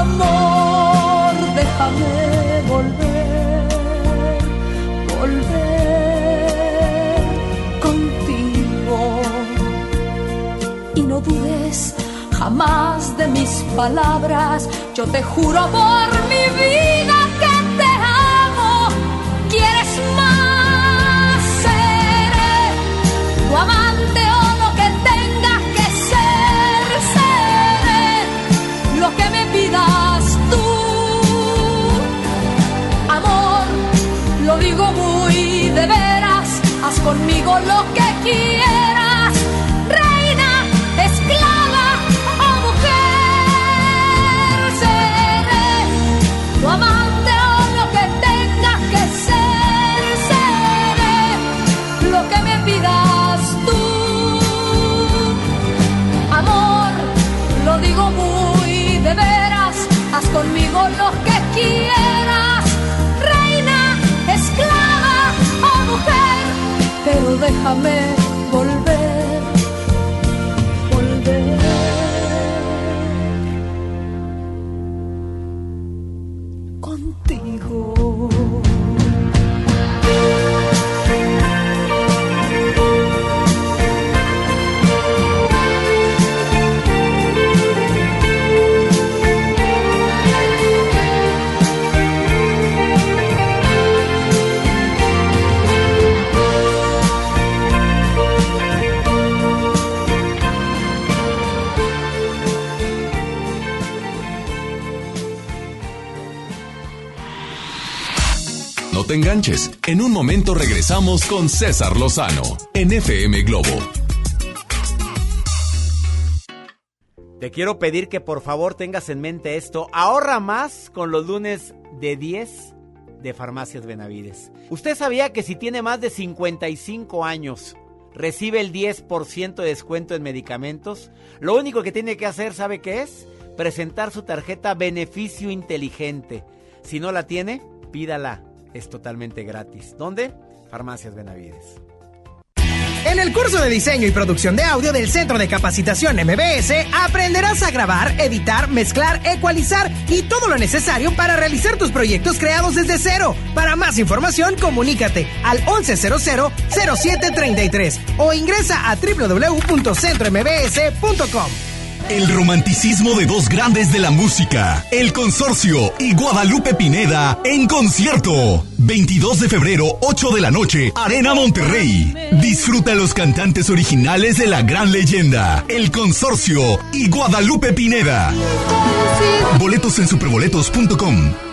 Amor, déjame volver, volver contigo. Y no dudes jamás de mis palabras, yo te juro por mi vida. Digo muy de veras, haz conmigo lo que quieras. Reina, esclava o mujer, seré tu amante o lo que tenga que ser, seré lo que me pidas tú. Amor, lo digo muy de veras, haz conmigo lo que quieras. Pero enganches. En un momento regresamos con César Lozano en FM Globo. Te quiero pedir que por favor tengas en mente esto. Ahorra más con los lunes de 10 de Farmacias Benavides. ¿Usted sabía que si tiene más de 55 años recibe el 10% de descuento en medicamentos? Lo único que tiene que hacer, ¿sabe qué es? Presentar su tarjeta Beneficio Inteligente. Si no la tiene, pídala. Es totalmente gratis. ¿Dónde? Farmacias Benavides. En el curso de diseño y producción de audio del Centro de Capacitación MBS aprenderás a grabar, editar, mezclar, ecualizar y todo lo necesario para realizar tus proyectos creados desde cero. Para más información, comunícate al 1100-0733 o ingresa a www.centrombs.com. El romanticismo de dos grandes de la música, El Consorcio y Guadalupe Pineda en concierto. 22 de febrero, 8 de la noche, Arena Monterrey. Disfruta los cantantes originales de la gran leyenda, El Consorcio y Guadalupe Pineda. Boletos en superboletos.com.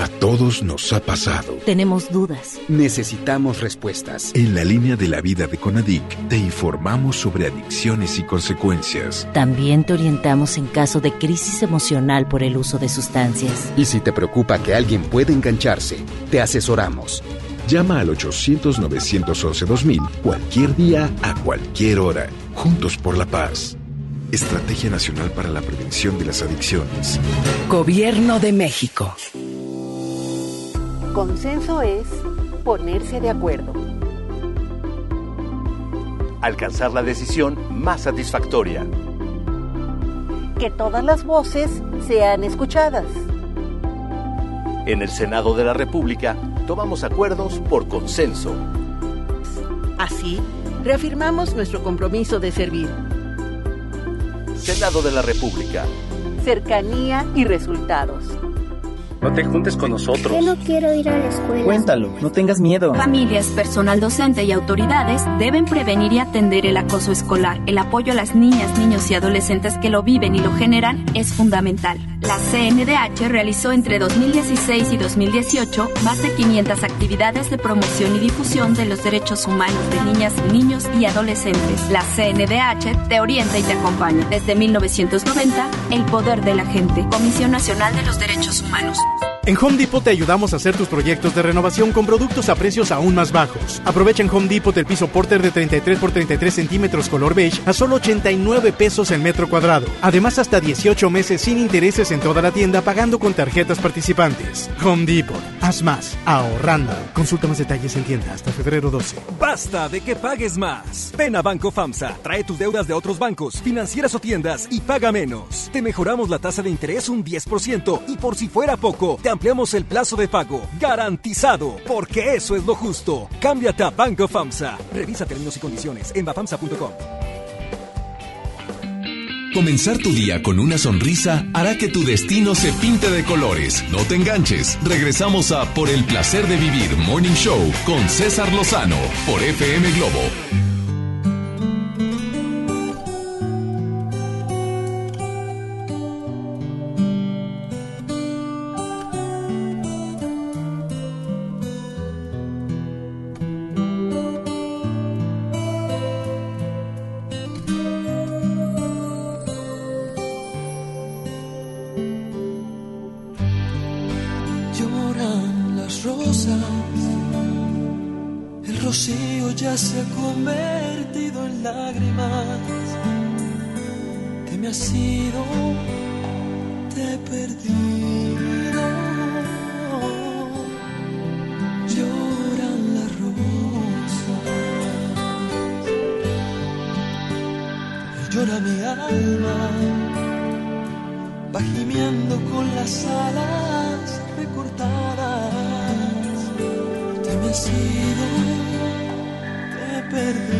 A todos nos ha pasado. Tenemos dudas. Necesitamos respuestas. En la línea de la vida de Conadic te informamos sobre adicciones y consecuencias. También te orientamos en caso de crisis emocional por el uso de sustancias. Y si te preocupa que alguien pueda engancharse, te asesoramos. Llama al 800-911-2000 cualquier día, a cualquier hora. Juntos por la paz. Estrategia Nacional para la Prevención de las Adicciones. Gobierno de México. Consenso es ponerse de acuerdo. Alcanzar la decisión más satisfactoria. Que todas las voces sean escuchadas. En el Senado de la República tomamos acuerdos por consenso. Así, reafirmamos nuestro compromiso de servir. Senado de la República. Cercanía y resultados. No te juntes con nosotros. Yo no quiero ir a la escuela. Cuéntalo, no tengas miedo. Familias, personal docente y autoridades deben prevenir y atender el acoso escolar. El apoyo a las niñas, niños y adolescentes que lo viven y lo generan es fundamental. La CNDH realizó entre 2016 y 2018 más de 500 actividades de promoción y difusión de los derechos humanos de niñas, niños y adolescentes. La CNDH te orienta y te acompaña. Desde 1990, el poder de la gente. Comisión Nacional de los Derechos Humanos. En Home Depot te ayudamos a hacer tus proyectos de renovación con productos a precios aún más bajos. Aprovecha en Home Depot el piso Porter de 33 por 33 centímetros color beige a solo 89 pesos el metro cuadrado. Además, hasta 18 meses sin intereses en toda la tienda pagando con tarjetas participantes. Home Depot. Haz más. Ahorrando. Consulta más detalles en tienda hasta febrero 12. Basta de que pagues más. Ven a Banco FAMSA, trae tus deudas de otros bancos, financieras o tiendas y paga menos. Te mejoramos la tasa de interés un 10% y por si fuera poco, te ampliamos el plazo de pago. Garantizado, porque eso es lo justo. Cámbiate a Banco FAMSA. Revisa términos y condiciones en bafamsa.com. Comenzar tu día con una sonrisa hará que tu destino se pinte de colores. No te enganches. Regresamos a Por el placer de vivir Morning Show con César Lozano por FM Globo. Te he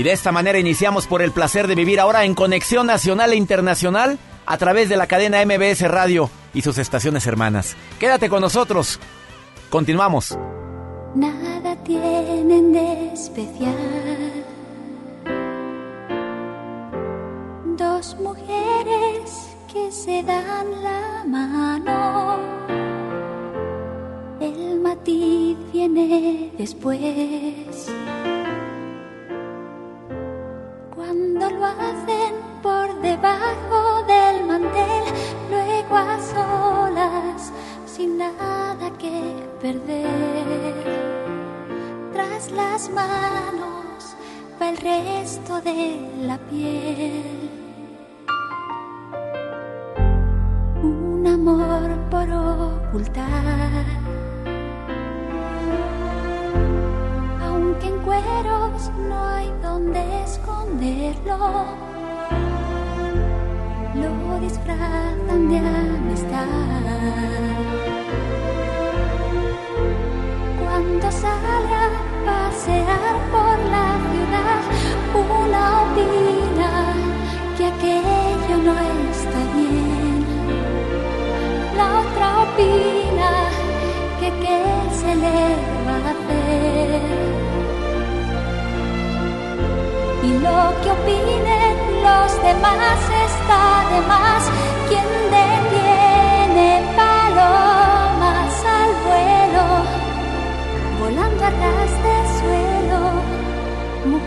Y de esta manera iniciamos por el placer de vivir ahora en conexión nacional e internacional a través de la cadena MBS Radio y sus estaciones hermanas. Quédate con nosotros. Continuamos. Nada tienen de especial. Manos va el resto de la piel. Un amor por ocultar. Aunque en cueros no hay donde esconderlo, lo disfrazan de amistad. Cuando sale a pasear por la ciudad, una opina que aquello no está bien. La otra opina que qué se le va a hacer. Y lo que opinen los demás está de más. Quien detiene palomas al vuelo, volando a ras de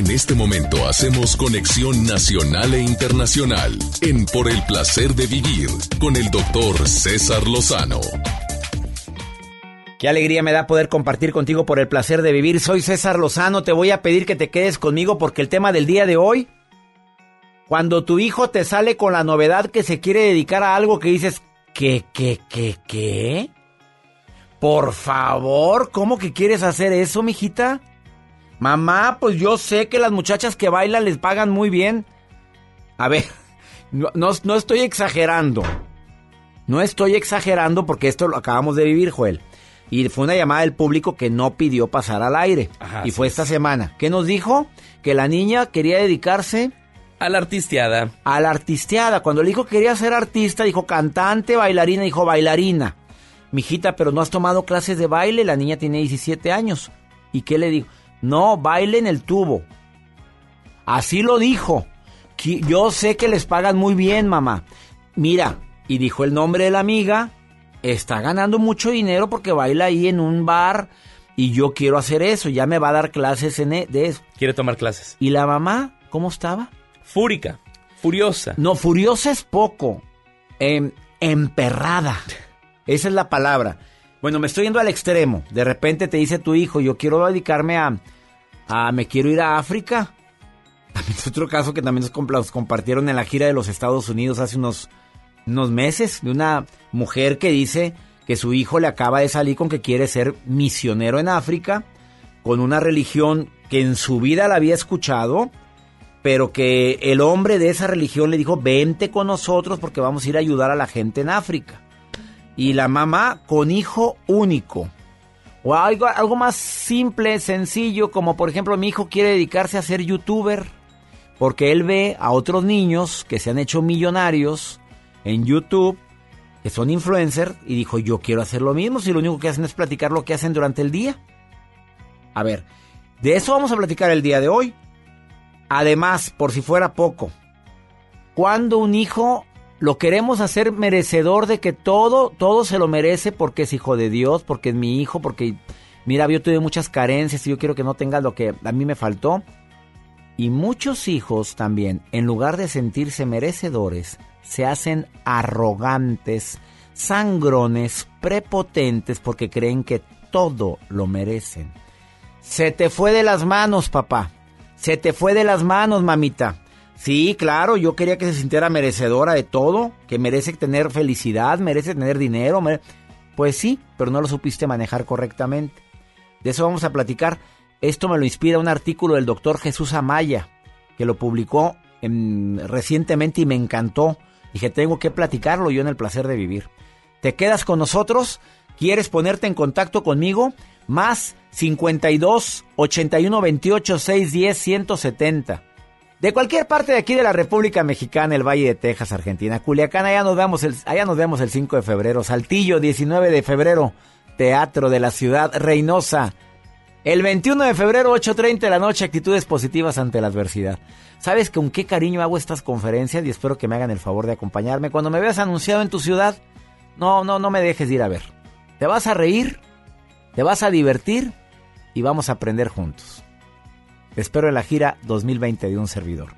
En este momento hacemos conexión nacional e internacional en Por el placer de vivir con el doctor César Lozano. Qué alegría me da poder compartir contigo por el placer de vivir. Soy César Lozano, te voy a pedir que te quedes conmigo porque el tema del día de hoy, cuando tu hijo te sale con la novedad que se quiere dedicar a algo que dices, ¿qué, qué, qué, qué? Por favor, ¿cómo que quieres hacer eso, mijita? Mamá, pues yo sé que las muchachas que bailan les pagan muy bien. A ver, (laughs) no, no, no estoy exagerando. No estoy exagerando porque esto lo acabamos de vivir, Joel. Y fue una llamada del público que no pidió pasar al aire. Ajá, y fue esta es. semana. ¿Qué nos dijo? Que la niña quería dedicarse... A la artisteada. A la artisteada. Cuando le dijo que quería ser artista, dijo cantante, bailarina, dijo bailarina. Mijita, pero no has tomado clases de baile, la niña tiene 17 años. ¿Y qué le dijo? No, baile en el tubo. Así lo dijo. Yo sé que les pagan muy bien, mamá. Mira, y dijo el nombre de la amiga, está ganando mucho dinero porque baila ahí en un bar y yo quiero hacer eso, ya me va a dar clases en e- de eso. Quiere tomar clases. ¿Y la mamá cómo estaba? Fúrica. Furiosa. No, furiosa es poco. Em, emperrada. (laughs) Esa es la palabra. Bueno, me estoy yendo al extremo. De repente te dice tu hijo, yo quiero dedicarme a, a me quiero ir a África. (laughs) También es otro caso que también nos, compartieron en la gira de los Estados Unidos hace unos, unos meses, de una mujer que dice que su hijo le acaba de salir con que quiere ser misionero en África, con una religión que en su vida la había escuchado, pero que el hombre de esa religión le dijo, vente con nosotros porque vamos a ir a ayudar a la gente en África. Y la mamá con hijo único. O algo, algo más simple, sencillo, como por ejemplo mi hijo quiere dedicarse a ser youtuber, porque él ve a otros niños que se han hecho millonarios en YouTube, que son influencers, y dijo, yo quiero hacer lo mismo, si lo único que hacen es platicar lo que hacen durante el día. A ver, de eso vamos a platicar el día de hoy. Además, por si fuera poco, cuando un hijo lo queremos hacer merecedor de que todo, todo se lo merece porque es hijo de Dios, porque es mi hijo, porque mira, yo tuve muchas carencias y yo quiero que no tenga lo que a mí me faltó. Y muchos hijos también, en lugar de sentirse merecedores, se hacen arrogantes, sangrones, prepotentes porque creen que todo lo merecen. Se te fue de las manos, papá. Se te fue de las manos, mamita. Sí, claro, yo quería que se sintiera merecedora de todo, que merece tener felicidad, merece tener dinero. mere- Pues sí, pero no lo supiste manejar correctamente. De eso vamos a platicar. Esto me lo inspira un artículo del doctor Jesús Amaya, que lo publicó en- recientemente y me encantó. Dije, tengo que platicarlo yo en el placer de vivir. ¿Te quedas con nosotros? ¿Quieres ponerte en contacto conmigo? Más 52 81 28 610 170. De cualquier parte de aquí de la República Mexicana, el Valle de Texas, Argentina, Culiacán, allá nos vemos el, allá nos vemos el 5 de febrero, Saltillo, 19 de febrero, Teatro de la Ciudad Reynosa. El 21 de febrero, 8.30 de la noche, actitudes positivas ante la adversidad. ¿Sabes con qué cariño hago estas conferencias? Y espero que me hagan el favor de acompañarme. Cuando me veas anunciado en tu ciudad, no, no, no me dejes de ir a ver. Te vas a reír, te vas a divertir y vamos a aprender juntos. Espero en la gira 2020 de un servidor.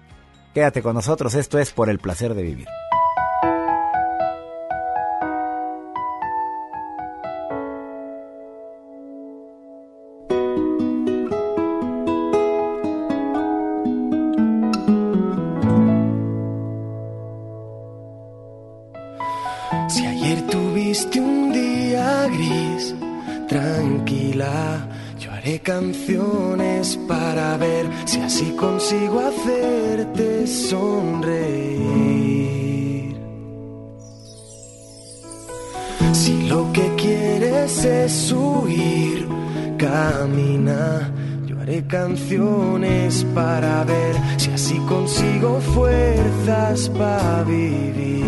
Quédate con nosotros, esto es por el placer de vivir. Si ayer tuviste un día gris, tranquila, haré canciones para ver si así consigo hacerte sonreír. Si lo que quieres es huir, camina. Yo haré canciones para ver si así consigo fuerzas para vivir.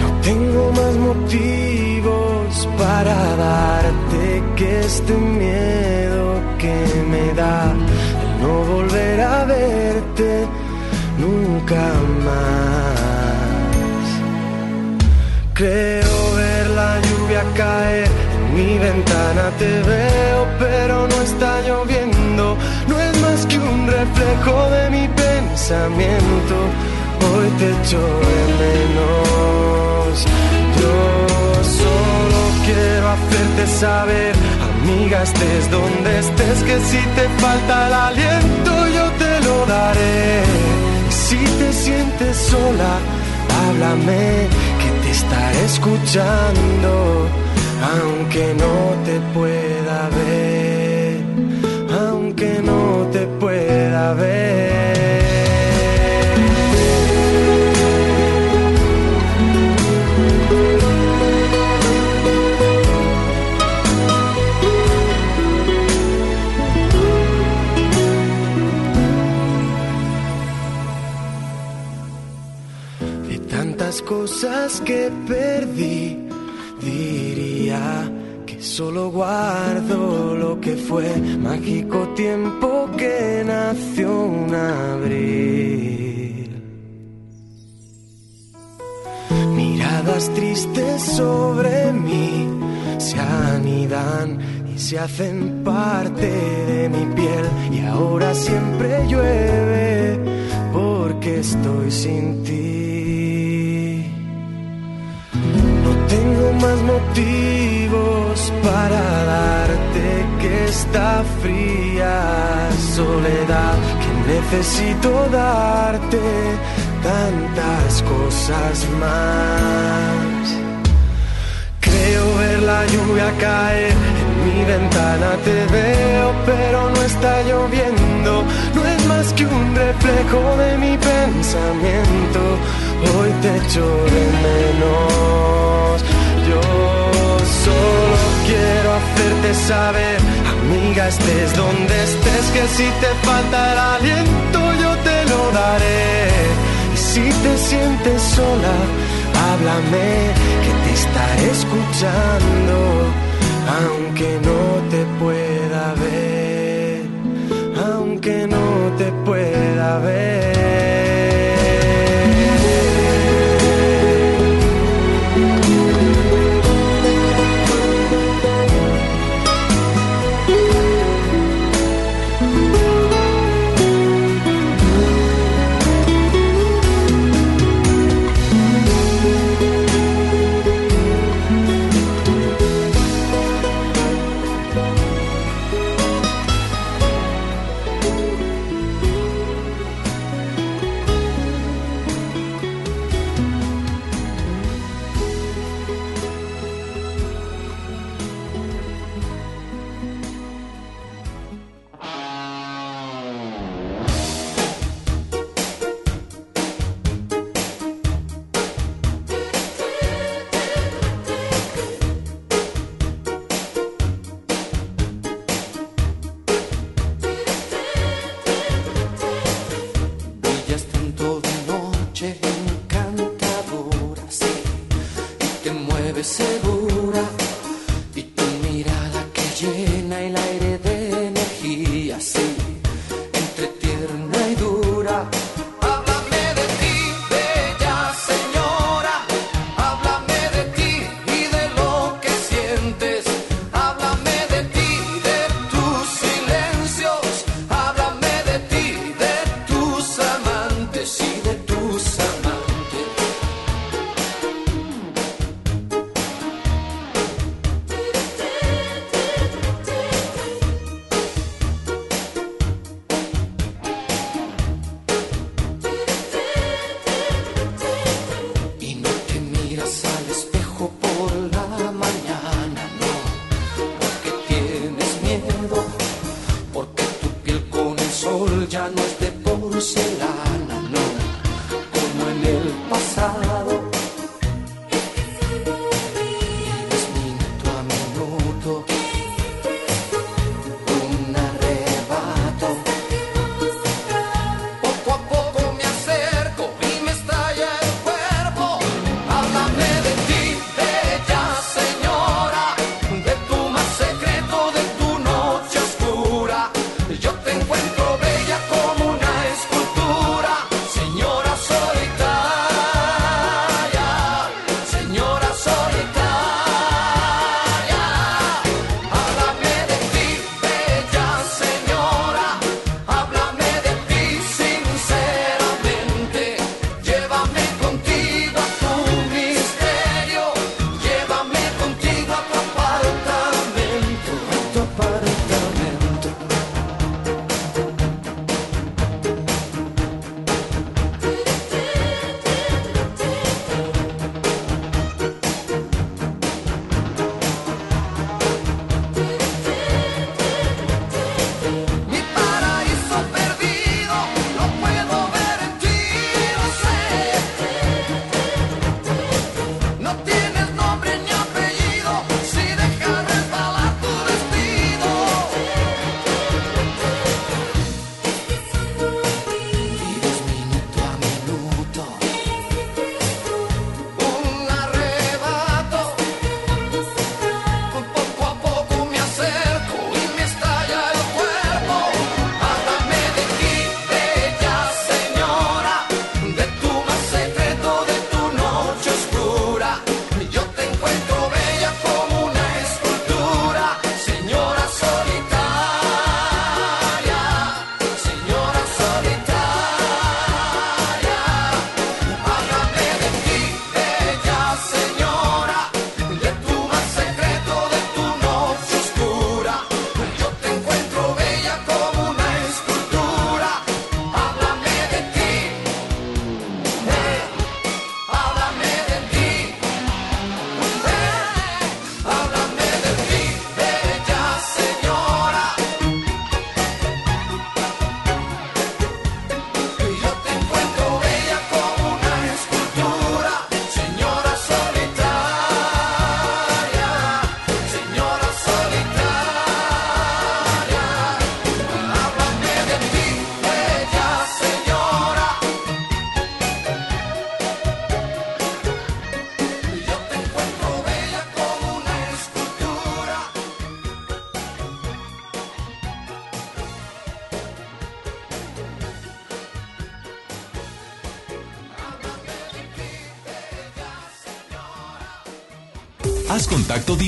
No tengo más motivos para darte que este miedo que me da no volver a verte nunca más. Creo ver la lluvia caer en mi ventana, te veo, pero no está lloviendo. No es más que un reflejo de mi pensamiento. Hoy te echo de menos. Yo quiero hacerte saber, amiga, estés donde estés, que si te falta el aliento, yo te lo daré. Si te sientes sola, háblame, que te estaré escuchando, aunque no te pueda ver, aunque no te pueda ver. Cosas que perdí, diría que solo guardo lo que fue mágico tiempo que nació un abril. Miradas tristes sobre mí se anidan y se hacen parte de mi piel y ahora siempre llueve porque estoy sin ti. Más motivos para darte que esta fría soledad que necesito darte tantas cosas más. Creo ver la lluvia caer en mi ventana, te veo, pero no está lloviendo. No es más que un reflejo de mi pensamiento. Hoy te echo de menos. Solo quiero hacerte saber, amiga, estés donde estés, que si te falta el aliento, yo te lo daré. Y si te sientes sola, háblame, que te estaré escuchando, aunque no te pueda ver, aunque no te pueda ver.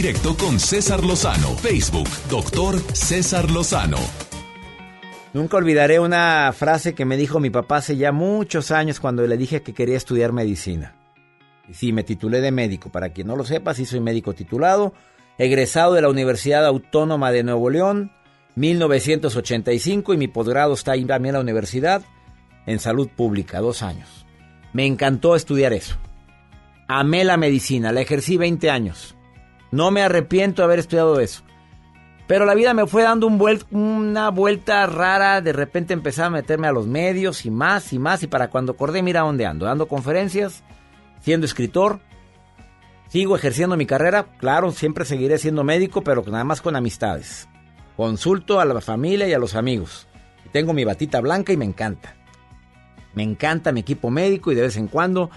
Directo con César Lozano. Facebook, doctor César Lozano. Nunca olvidaré una frase que me dijo mi papá hace ya muchos años cuando le dije que quería estudiar medicina. Y sí, me titulé de médico. Para quien no lo sepa, sí soy médico titulado, egresado de la Universidad Autónoma de Nuevo León, 1985, y mi posgrado está ahí también en la universidad, en salud pública, dos años. Me encantó estudiar eso. Amé la medicina, la ejercí 20 años. No me arrepiento de haber estudiado eso. Pero la vida me fue dando un una vuelta rara. De repente empecé a meterme a los medios y más y más. Y para cuando acordé, mira dónde ando. Dando conferencias, siendo escritor. Sigo ejerciendo mi carrera. Claro, siempre seguiré siendo médico, pero nada más con amistades. Consulto a la familia y a los amigos. Tengo mi batita blanca y me encanta. Me encanta mi equipo médico y de vez en cuando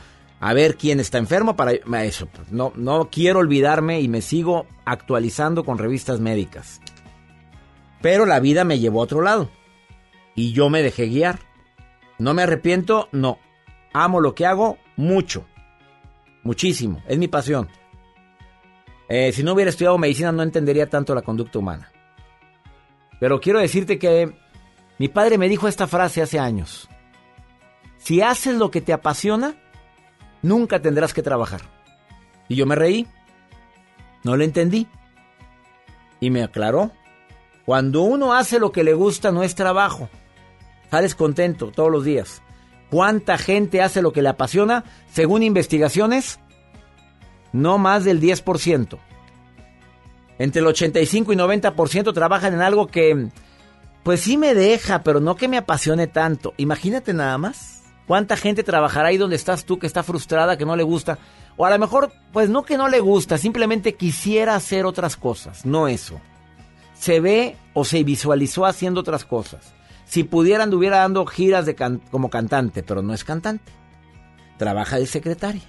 a ver quién está enfermo para eso. No, no quiero olvidarme y me sigo actualizando con revistas médicas. Pero la vida me llevó a otro lado. Y yo me dejé guiar. ¿No me arrepiento? No. Amo lo que hago mucho. Muchísimo. Es mi pasión. Eh, si no hubiera estudiado medicina no entendería tanto la conducta humana. Pero quiero decirte que mi padre me dijo esta frase hace años. Si haces lo que te apasiona, nunca tendrás que trabajar. Y yo me reí. No le entendí. Y me aclaró. Cuando uno hace lo que le gusta no es trabajo. Sales contento todos los días. ¿Cuánta gente hace lo que le apasiona? Según investigaciones, no más del 10%. Entre el 85 y 90% trabajan en algo que, pues sí me deja, pero no que me apasione tanto. Imagínate nada más. ¿Cuánta gente trabajará ahí donde estás tú que está frustrada, que no le gusta? O a lo mejor, pues no que no le gusta, simplemente quisiera hacer otras cosas, no eso. Se ve o se visualizó haciendo otras cosas. Si pudiera anduviera dando giras de como cantante, pero no es cantante. Trabaja de secretaria.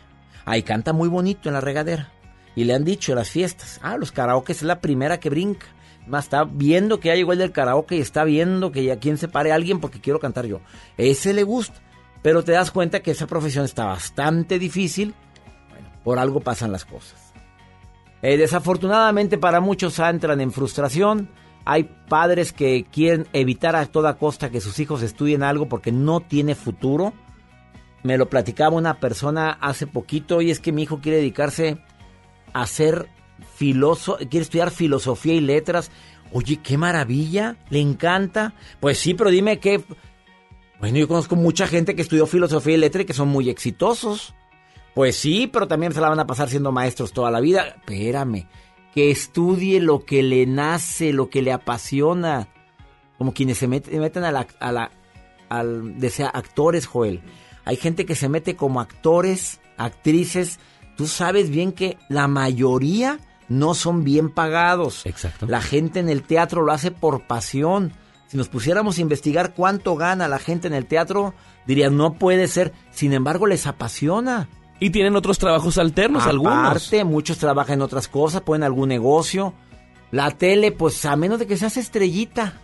Ahí canta muy bonito en la regadera. Y le han dicho en las fiestas, ah, los karaoke es la primera que brinca. Más está viendo que ya llegó el del karaoke y está viendo que ya quien se pare a alguien porque quiero cantar yo. Ese le gusta. Pero te das cuenta que esa profesión está bastante difícil. Bueno, por algo pasan las cosas. Eh, desafortunadamente para muchos entran en frustración. Hay padres que quieren evitar a toda costa que sus hijos estudien algo porque no tiene futuro. Me lo platicaba una persona hace poquito y es que mi hijo quiere dedicarse a ser filósofo, quiere estudiar filosofía y letras. Oye, qué maravilla, le encanta. Pues sí, pero dime qué. Bueno, yo conozco mucha gente que estudió filosofía y letras y que son muy exitosos. Pues sí, pero también se la van a pasar siendo maestros toda la vida. Espérame, que estudie lo que le nace, lo que le apasiona. Como quienes se met- meten a la, a la al, desea actores, Joel. Hay gente que se mete como actores, actrices. Tú sabes bien que la mayoría no son bien pagados. Exacto. La gente en el teatro lo hace por pasión. Si nos pusiéramos a investigar cuánto gana la gente en el teatro, dirían, no puede ser. Sin embargo, les apasiona. Y tienen otros trabajos alternos, algunos. Aparte, muchos trabajan en otras cosas, pueden algún negocio. La tele, pues a menos de que seas estrellita.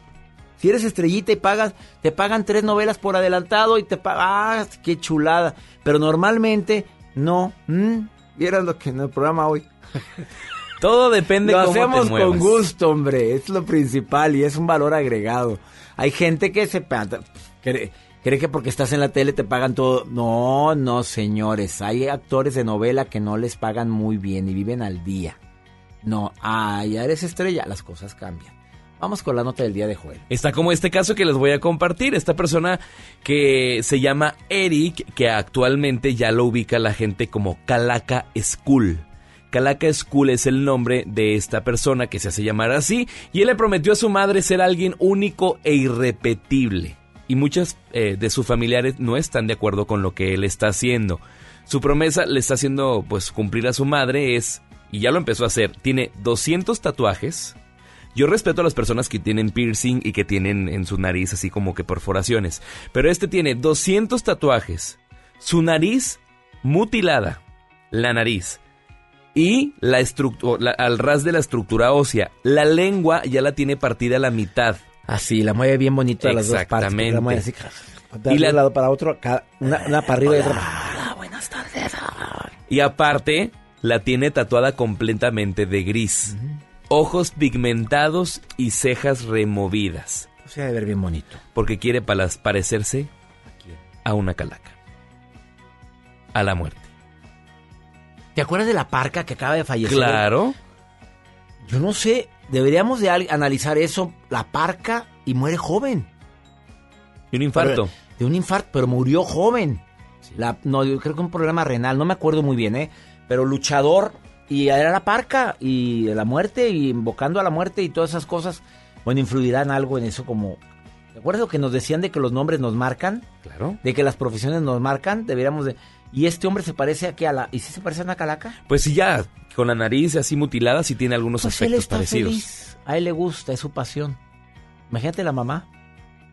Si eres estrellita y pagas, te pagan tres novelas por adelantado y te pagan, ¡ah, qué chulada! Pero normalmente, no. ¿Mm? ¿Vieron lo que en el programa hoy? (laughs) Todo depende Lo cómo hacemos con gusto, hombre. Es lo principal y es un valor agregado. Hay gente que se cree, cree que porque estás en la tele te pagan todo. No, no, señores. Hay actores de novela que no les pagan muy bien y viven al día. No, ah, ya eres estrella, las cosas cambian. Vamos con la nota del día de Joel. Está como este caso que les voy a compartir. Esta persona que se llama Eric, que actualmente ya lo ubica la gente como Calaca School. Calaca School es el nombre de esta persona que se hace llamar así. Y él le prometió a su madre ser alguien único e irrepetible. Y muchas eh, de sus familiares no están de acuerdo con lo que él está haciendo. Su promesa le está haciendo pues cumplir a su madre es, y ya lo empezó a hacer, tiene 200 tatuajes, yo respeto a las personas que tienen piercing y que tienen en su nariz así como que perforaciones. Pero este tiene 200 tatuajes. Su nariz mutilada. La nariz. Y la estructura, al ras de la estructura ósea. La lengua ya la tiene partida a la mitad. Así, la mueve bien bonito a las dos partes. Exactamente. La mueve así, de Y un la- lado para otro, una, una para arriba y otra para Y aparte, la tiene tatuada completamente de gris. Ojos pigmentados y cejas removidas. O sea, de ver bien bonito. Porque quiere parecerse a una calaca. A la muerte. ¿Te acuerdas de la parca que acaba de fallecer? Claro. Yo no sé, deberíamos de al- analizar eso. La parca y muere joven. Y un infarto. Pero- de un infarto, pero murió joven. La, no, yo creo que un problema renal, no me acuerdo muy bien, ¿eh? Pero luchador y era la parca y la muerte y invocando a la muerte y todas esas cosas. Bueno, influirán algo en eso como... ¿Te acuerdas lo que nos decían de que los nombres nos marcan? Claro. De que las profesiones nos marcan, deberíamos de... Y este hombre se parece a a la... ¿Y si se parece a una calaca? Pues sí, ya, con la nariz así mutilada, sí tiene algunos Pues él aspectos está parecidos. feliz. A él le gusta, es su pasión. Imagínate la mamá.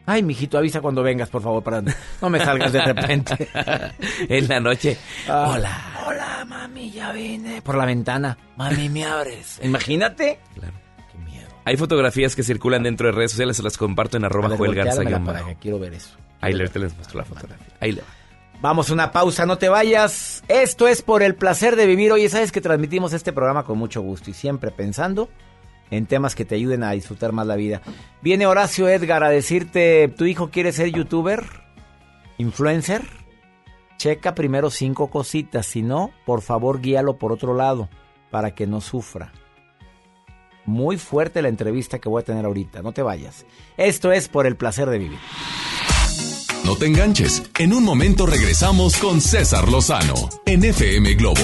Ay, mijito, avisa cuando vengas, por favor, para no me salgas de repente. (laughs) en la noche. Ah. Hola. Hola, mami, ya vine. Por la ventana. Mami, me abres. (laughs) Imagínate. Hay fotografías que circulan dentro de redes sociales, se las comparto en arroba Joel Garza. Ahí les muestro la fotografía. Ahí le va. Vamos a una pausa, no te vayas. Esto es por el placer de vivir. Oye, sabes que transmitimos este programa con mucho gusto y siempre pensando en temas que te ayuden a disfrutar más la vida. Viene Horacio Edgar a decirte, ¿tu hijo quiere ser youtuber? ¿Influencer? Checa primero cinco cositas, si no, por favor guíalo por otro lado para que no sufra. Muy fuerte la entrevista que voy a tener ahorita, no te vayas. Esto es por el placer de vivir. No te enganches. En un momento regresamos con César Lozano en FM Globo.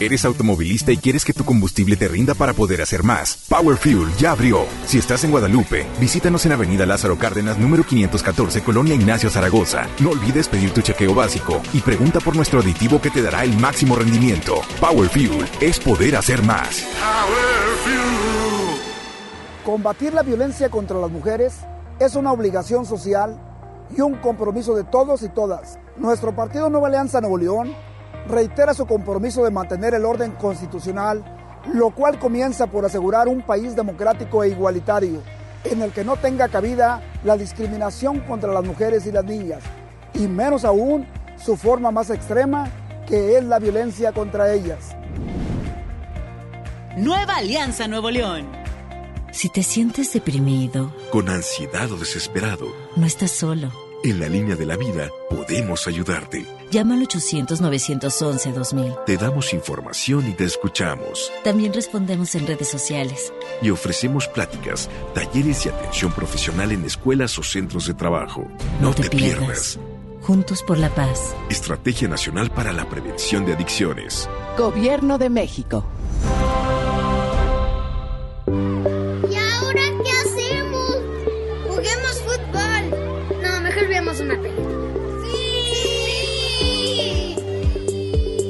¿Eres automovilista y quieres que tu combustible te rinda para poder hacer más? Power Fuel ya abrió. Si estás en Guadalupe, visítanos en Avenida Lázaro Cárdenas, número 514, Colonia Ignacio Zaragoza. No olvides pedir tu chequeo básico y pregunta por nuestro aditivo que te dará el máximo rendimiento. Power Fuel es poder hacer más. Combatir la violencia contra las mujeres es una obligación social y un compromiso de todos y todas. Nuestro partido Nueva Alianza Nuevo León reitera su compromiso de mantener el orden constitucional, lo cual comienza por asegurar un país democrático e igualitario, en el que no tenga cabida la discriminación contra las mujeres y las niñas, y menos aún su forma más extrema, que es la violencia contra ellas. Nueva Alianza Nuevo León. Si te sientes deprimido, Con ansiedad o desesperado, no estás solo. en la línea de la vida podemos ayudarte. Llama al 800-911-2000. Te damos información y te escuchamos. También respondemos en redes sociales. Y ofrecemos pláticas, talleres y atención profesional en escuelas o centros de trabajo. No, te, pierdas. Juntos por la paz. Estrategia Nacional para la Prevención de Adicciones. Gobierno de México.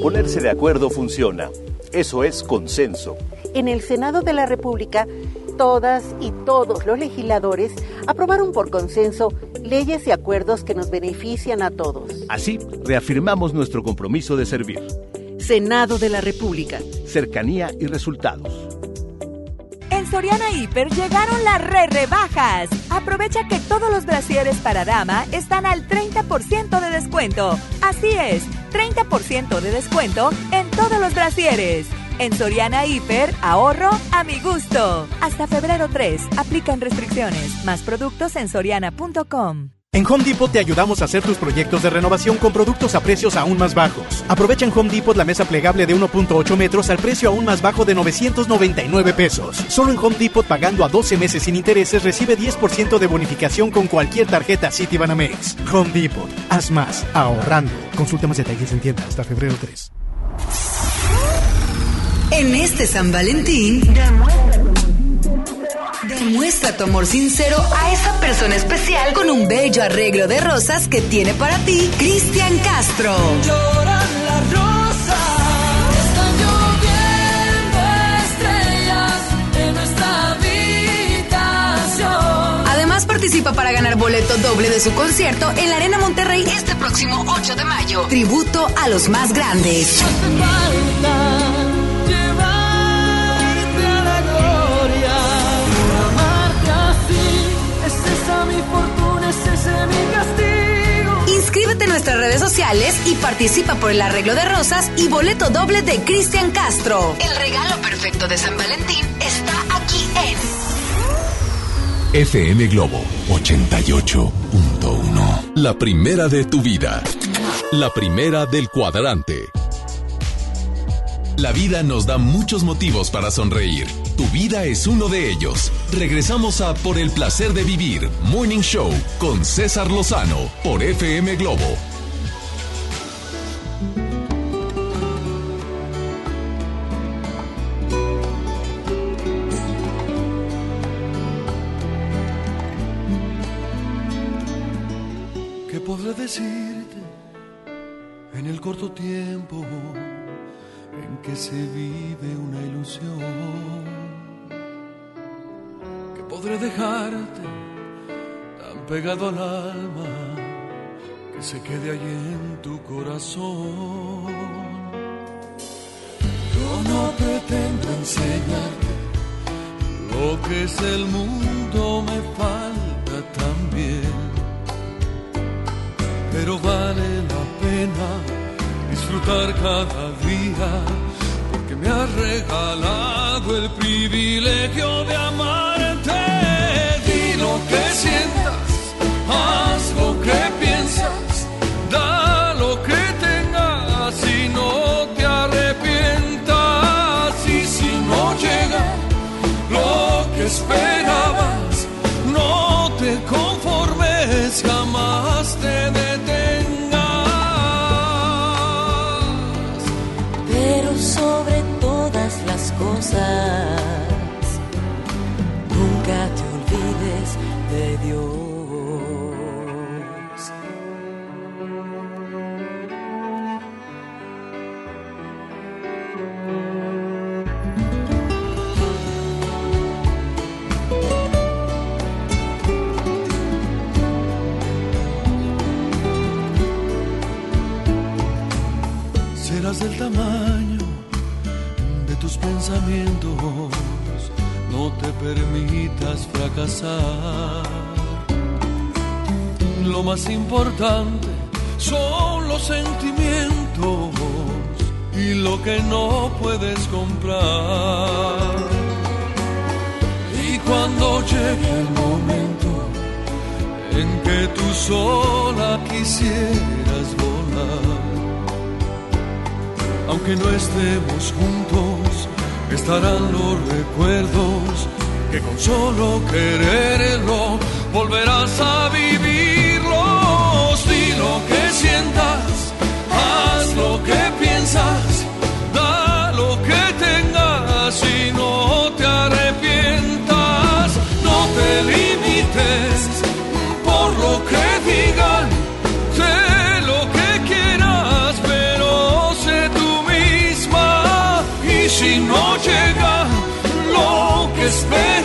Ponerse de acuerdo funciona. Eso es consenso. En el Senado de la República, todas y todos los legisladores aprobaron por consenso leyes y acuerdos que nos benefician a todos. Así, reafirmamos nuestro compromiso de servir. Senado de la República. Cercanía y resultados. En Soriana Hiper llegaron las re rebajas. Aprovecha que todos los brasieres para dama están al 30% de descuento. Así es, 30% de descuento en todos los brasieres. En Soriana Hiper, ahorro a mi gusto. Hasta febrero 3, aplican restricciones. Más productos en soriana.com. En Home Depot te ayudamos a hacer tus proyectos de renovación con productos a precios aún más bajos. Aprovecha en Home Depot la mesa plegable de 1.8 metros al precio aún más bajo de 999 pesos. Solo en Home Depot pagando a 12 meses sin intereses recibe 10% de bonificación con cualquier tarjeta Citibanamex. Home Depot, haz más, ahorrando. Consulta más detalles en tienda hasta febrero 3. En este San Valentín, demuestra tu amor sincero a esa persona especial con un bello arreglo de rosas que tiene para ti Cristian Castro. Lloran las rosas, están lloviendo estrellas en nuestra habitación. Además participa para ganar boleto doble de su concierto en la Arena Monterrey este próximo 8 de mayo. Tributo a los más grandes. Inscríbete en nuestras redes sociales y participa por el arreglo de rosas y boleto doble de Cristian Castro. El regalo perfecto de San Valentín está aquí en FM Globo 88.1. La primera de tu vida. La primera del cuadrante. La vida nos da muchos motivos para sonreír. Tu vida es uno de ellos. Regresamos a Por el placer de vivir, Morning Show, con César Lozano, por FM Globo. ¿Qué podré decirte en el corto tiempo que se vive una ilusión? ¿Qué podré dejarte tan pegado al alma que se quede allí en tu corazón? Yo no pretendo enseñarte lo que es el mundo, me falta también pero vale la pena disfrutar cada día, me has regalado el privilegio de amarte. Di lo que sientas, haz permitas fracasar. Lo más importante son los sentimientos y lo que no puedes comprar. Y cuando llegue el momento en que tú sola quisieras volar, aunque no estemos juntos, estarán los recuerdos que con solo quererlo volverás a vivirlos. Di lo que sientas, haz lo que piensas, da lo que tengas y no te arrepientas. No te limites por lo que digan. Sé lo que quieras, pero sé tú misma. Y si no llega lo que esperabas,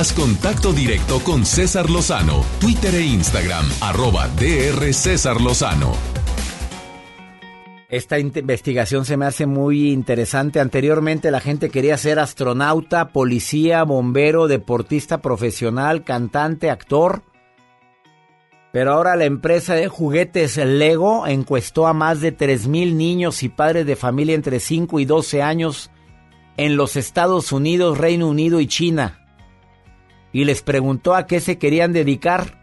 Haz contacto directo con César Lozano, Twitter e Instagram, arroba DR César Lozano. Esta in- investigación se me hace muy interesante. Anteriormente la gente quería ser astronauta, policía, bombero, deportista profesional, cantante, actor. Pero ahora la empresa de juguetes Lego encuestó a más de 3.000 niños y padres de familia entre 5 y 12 años en los Estados Unidos, Reino Unido y China. Y les preguntó a qué se querían dedicar.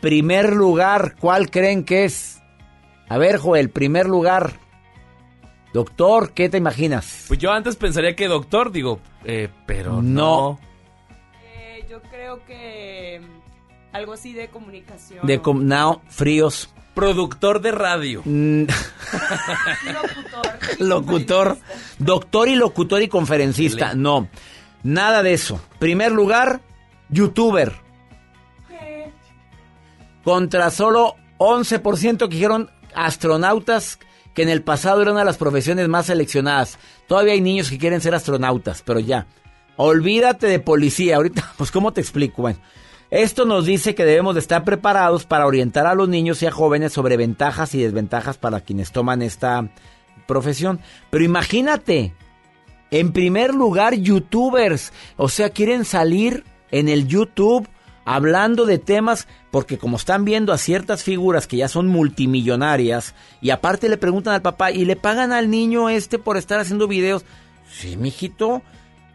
Primer lugar, ¿cuál creen que es? A ver, Joel, primer lugar. Doctor, ¿qué te imaginas? Pues yo antes pensaría que doctor, digo, eh, pero No. no. Eh, yo creo que mm, algo así de comunicación. De com- no, fríos. Productor de radio. Mm. (laughs) locutor. Doctor y locutor y conferencista. No, nada de eso. Primer lugar, youtuber. Contra solo 11% que dijeron astronautas, que en el pasado eran una de las profesiones más seleccionadas. Todavía hay niños que quieren ser astronautas, pero ya. Olvídate de policía. Ahorita, (laughs) pues, ¿cómo te explico? Bueno, esto nos dice que debemos de estar preparados para orientar a los niños y a jóvenes sobre ventajas y desventajas para quienes toman esta profesión. Pero imagínate, en primer lugar, youtubers. O sea, quieren salir en el YouTube hablando de temas, porque como están viendo a ciertas figuras que ya son multimillonarias, y aparte le preguntan al papá, y le pagan al niño este por estar haciendo videos. Sí, mijito,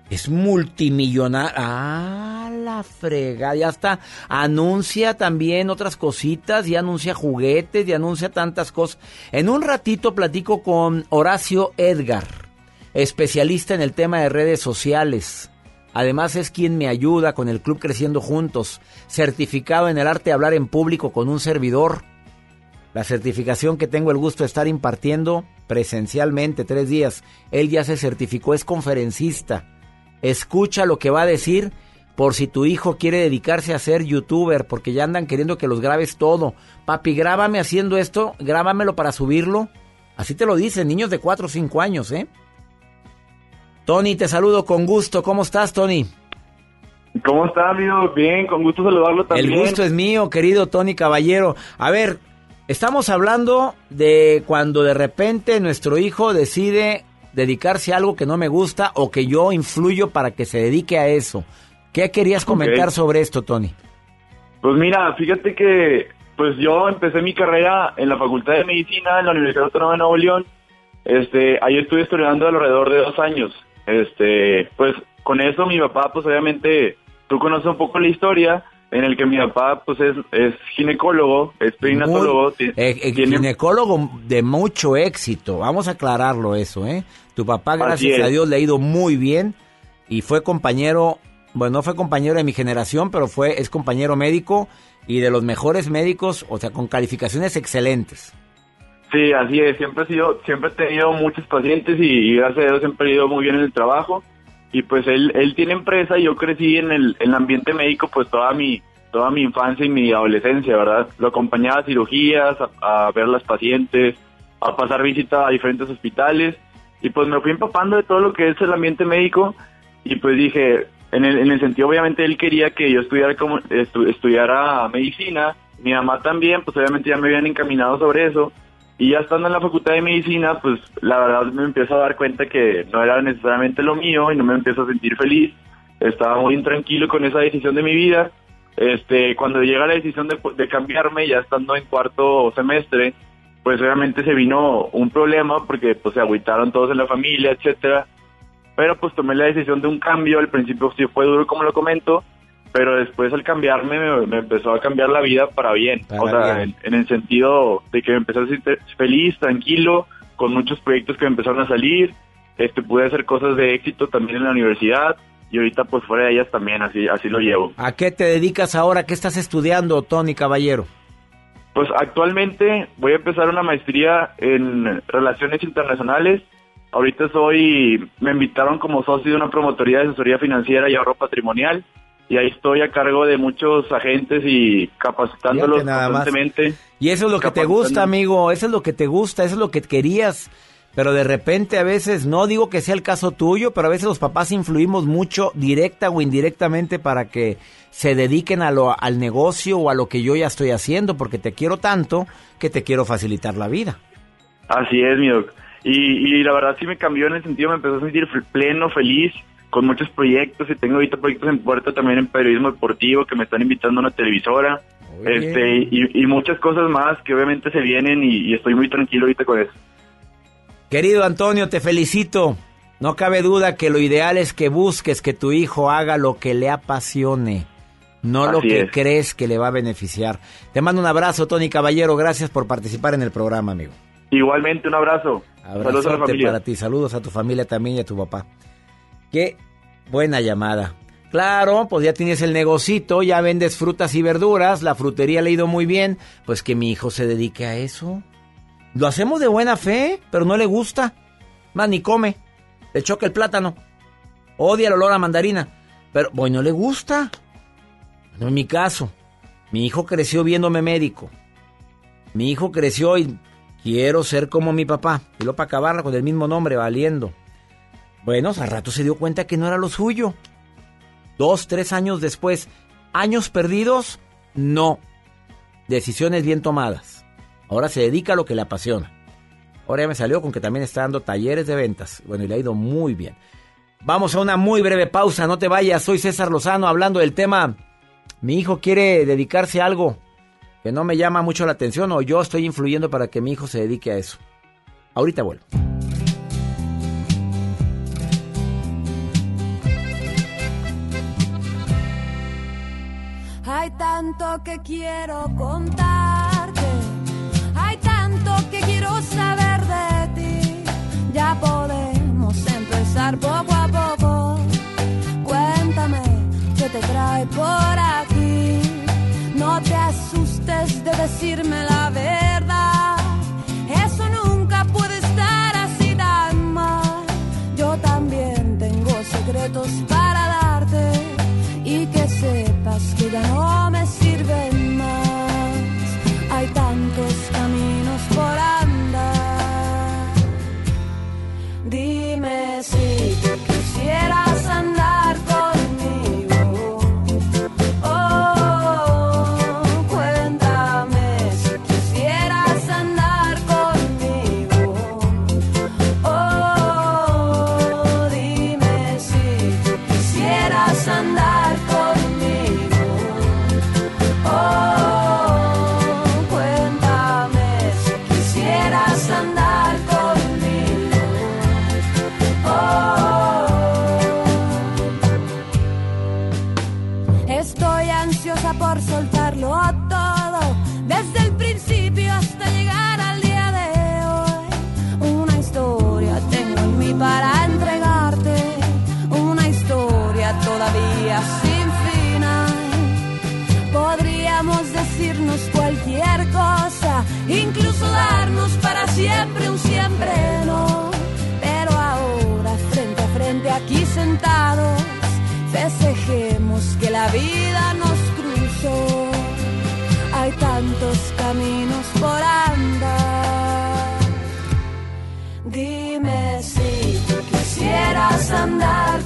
es multimillonario. Ah, la frega, ya está. Anuncia también otras cositas, y anuncia juguetes, y anuncia tantas cosas. En un ratito platico con Horacio Edgar, especialista en el tema de redes sociales. Además es quien me ayuda con el Club Creciendo Juntos, certificado en el arte de hablar en público con un servidor. La certificación que tengo el gusto de estar impartiendo presencialmente tres días. Él ya se certificó, es conferencista. Escucha lo que va a decir por si tu hijo quiere dedicarse a ser youtuber, porque ya andan queriendo que los grabes todo. Papi, grábame haciendo esto, grábamelo para subirlo. Así te lo dicen, niños de 4 o 5 años, ¿eh? Tony, te saludo con gusto. ¿Cómo estás, Tony? ¿Cómo está, amigo? Bien, con gusto saludarlo también. El gusto es mío, querido Tony Caballero. A ver, estamos hablando de cuando de repente nuestro hijo decide dedicarse a algo que no me gusta o que yo influyo para que se dedique a eso. ¿Qué querías comentar sobre esto, Tony? Pues mira, fíjate que pues yo empecé mi carrera en la Facultad de Medicina en la Universidad Autónoma de Nuevo León. Este, ahí estuve estudiando alrededor de dos años. Este, pues con eso mi papá, pues obviamente, tú conoces un poco la historia en el que mi papá, pues es, es ginecólogo, es perinatólogo. Eh, eh, tiene- ginecólogo de mucho éxito. Vamos a aclararlo eso, ¿eh? Tu papá, gracias a. Dios, le ha ido muy bien y fue compañero, bueno, no fue compañero de mi generación, pero fue es compañero médico y de los mejores médicos, o sea, con calificaciones excelentes. Sí, así es. Siempre he sido, siempre he tenido muchos pacientes y, y gracias a siempre he ido muy bien en el trabajo. Y pues él, él tiene empresa y yo crecí en el, en el ambiente médico pues toda mi, toda mi infancia y mi adolescencia, ¿verdad? Lo acompañaba a cirugías, a, a ver las pacientes, a pasar visita a diferentes hospitales. Y pues me fui empapando de todo lo que es el ambiente médico y pues dije, en el, en el sentido obviamente él quería que yo estudiara como estu- estudiara medicina, mi mamá también, pues obviamente ya me habían encaminado sobre eso. Y ya estando en la facultad de medicina, pues la verdad me empiezo a dar cuenta que no era necesariamente lo mío y no me empiezo a sentir feliz. Estaba muy intranquilo con esa decisión de mi vida. Este, cuando llega la decisión de, cambiarme, ya estando en cuarto semestre, pues obviamente se vino un problema porque pues se agüitaron todos en la familia, etcétera. Pero pues tomé la decisión de un cambio, al principio sí fue duro como lo comento, pero después al cambiarme me, me empezó a cambiar la vida para bien. Para o sea, bien. En, en el sentido de que me empecé a sentir feliz, tranquilo, con muchos proyectos que me empezaron a salir. Este, pude hacer cosas de éxito también en la universidad y ahorita pues fuera de ellas también, así, así lo llevo. ¿A qué te dedicas ahora? ¿Qué estás estudiando, Tony Caballero? Pues actualmente voy a empezar una maestría en relaciones internacionales. Ahorita soy, me invitaron como socio de una promotoría de asesoría financiera y ahorro patrimonial. Y ahí estoy a cargo de muchos agentes y capacitándolos más. constantemente. Y eso es lo que te gusta, amigo, eso es lo que te gusta, eso es lo que querías. Pero de repente a veces, no digo que sea el caso tuyo, pero a veces los papás influimos mucho directa o indirectamente para que se dediquen a lo, al negocio o a lo que yo ya estoy haciendo, porque te quiero tanto que te quiero facilitar la vida. Así es, mi doc. Y, y la verdad sí me cambió en el sentido, me empezó a sentir pleno, feliz, con muchos proyectos. Y tengo ahorita proyectos en puerta también en periodismo deportivo que me están invitando a una televisora. Este, y, y muchas cosas más que obviamente se vienen y, y estoy muy tranquilo ahorita con eso. Querido Antonio, te felicito. No cabe duda que lo ideal es que busques que tu hijo haga lo que le apasione, no lo que es. crees que le va a beneficiar. Te mando un abrazo, Tony Caballero. Gracias por participar en el programa, amigo. Igualmente, un abrazo. Saludos a la Abrazote familia. para ti. Saludos a tu familia también y a tu papá. Qué buena llamada. Claro, pues ya tienes el negocito, ya vendes frutas y verduras, la frutería le ha ido muy bien, pues que mi hijo se dedique a eso. Lo hacemos de buena fe, pero no le gusta. Más ni come. Le choca el plátano. Odia el olor a mandarina. Pero, bueno, no le gusta. No en mi caso. Mi hijo creció viéndome médico. Mi hijo creció y quiero ser como mi papá. Y lo para con el mismo nombre, valiendo. Bueno, al rato se dio cuenta que no era lo suyo. Dos, tres años después, ¿años perdidos? No. Decisiones bien tomadas. Ahora se dedica a lo que le apasiona. Ahora ya me salió con que también está dando talleres de ventas. Bueno, y le ha ido muy bien. Vamos a una muy breve pausa, no te vayas. Soy César Lozano hablando del tema. Mi hijo quiere dedicarse a algo que no me llama mucho la atención o yo estoy influyendo para que mi hijo se dedique a eso. Ahorita vuelvo. Tanto que quiero contarte, hay tanto que quiero saber de ti. Ya podemos empezar poco a poco. Cuéntame qué te trae por aquí. No te asustes de decirme la verdad. Andar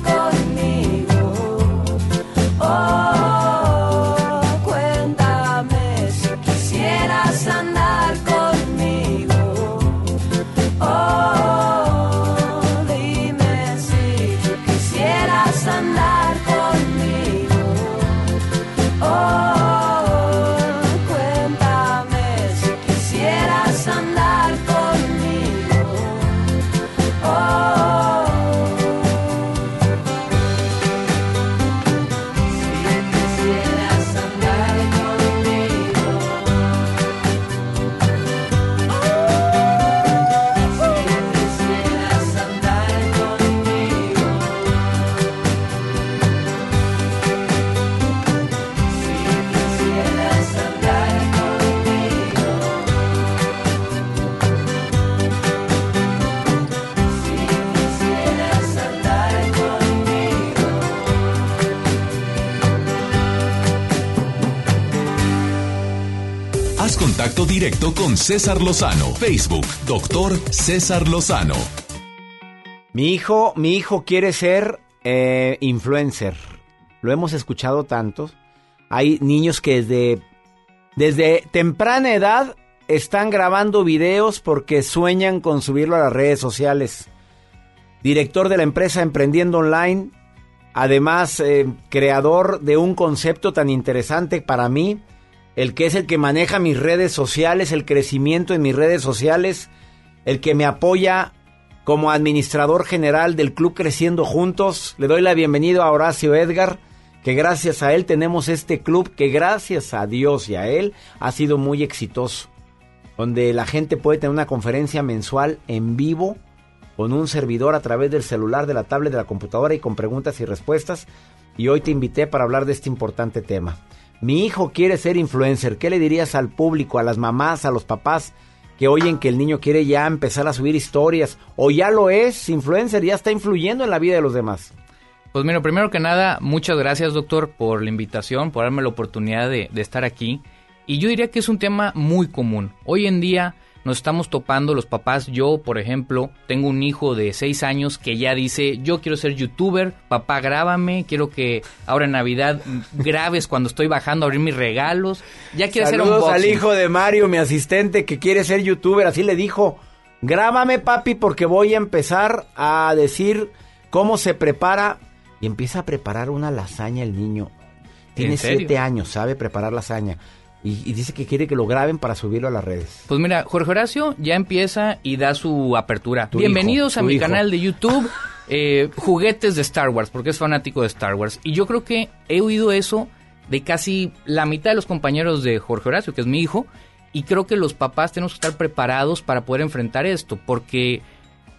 directo con César Lozano. Facebook, doctor César Lozano. Mi hijo, mi hijo quiere ser eh, influencer. Lo hemos escuchado tantos. Hay niños que desde, desde temprana edad están grabando videos porque sueñan con subirlo a las redes sociales. Director de la empresa Emprendiendo Online, además eh, creador de un concepto tan interesante para mí, el que es el que maneja mis redes sociales, el crecimiento en mis redes sociales, el que me apoya como administrador general del Club Creciendo Juntos. Le doy la bienvenida a Horacio Edgar, que gracias a él tenemos este club que gracias a Dios y a él ha sido muy exitoso, donde la gente puede tener una conferencia mensual en vivo con un servidor a través del celular, de la tablet, de la computadora y con preguntas y respuestas. y hoy te invité para hablar de este importante tema. Mi hijo quiere ser influencer. ¿Qué le dirías al público, a las mamás, a los papás que oyen que el niño quiere ya empezar a subir historias o ya lo es influencer, ya está influyendo en la vida de los demás? Pues mira, primero que nada, muchas gracias doctor por la invitación, por darme la oportunidad de, de estar aquí. Y yo diría que es un tema muy común. Hoy en día nos estamos topando los papás. Yo, por ejemplo, tengo un hijo de 6 años que ya dice, yo quiero ser youtuber, papá grábame, quiero que ahora en Navidad grabes cuando estoy bajando a abrir mis regalos. Ya quiere hacer un al hijo de Mario, mi asistente, que quiere ser youtuber. Así le dijo, grábame papi porque voy a empezar a decir cómo se prepara. Y empieza a preparar una lasaña el niño. Tiene ¿En serio? siete años, sabe preparar lasaña. Y, y dice que quiere que lo graben para subirlo a las redes. Pues mira, Jorge Horacio ya empieza y da su apertura. Tu Bienvenidos hijo, a mi hijo. canal de YouTube, (laughs) eh, juguetes de Star Wars, porque es fanático de Star Wars. Y yo creo que he oído eso de casi la mitad de los compañeros de Jorge Horacio, que es mi hijo, y creo que los papás tenemos que estar preparados para poder enfrentar esto, porque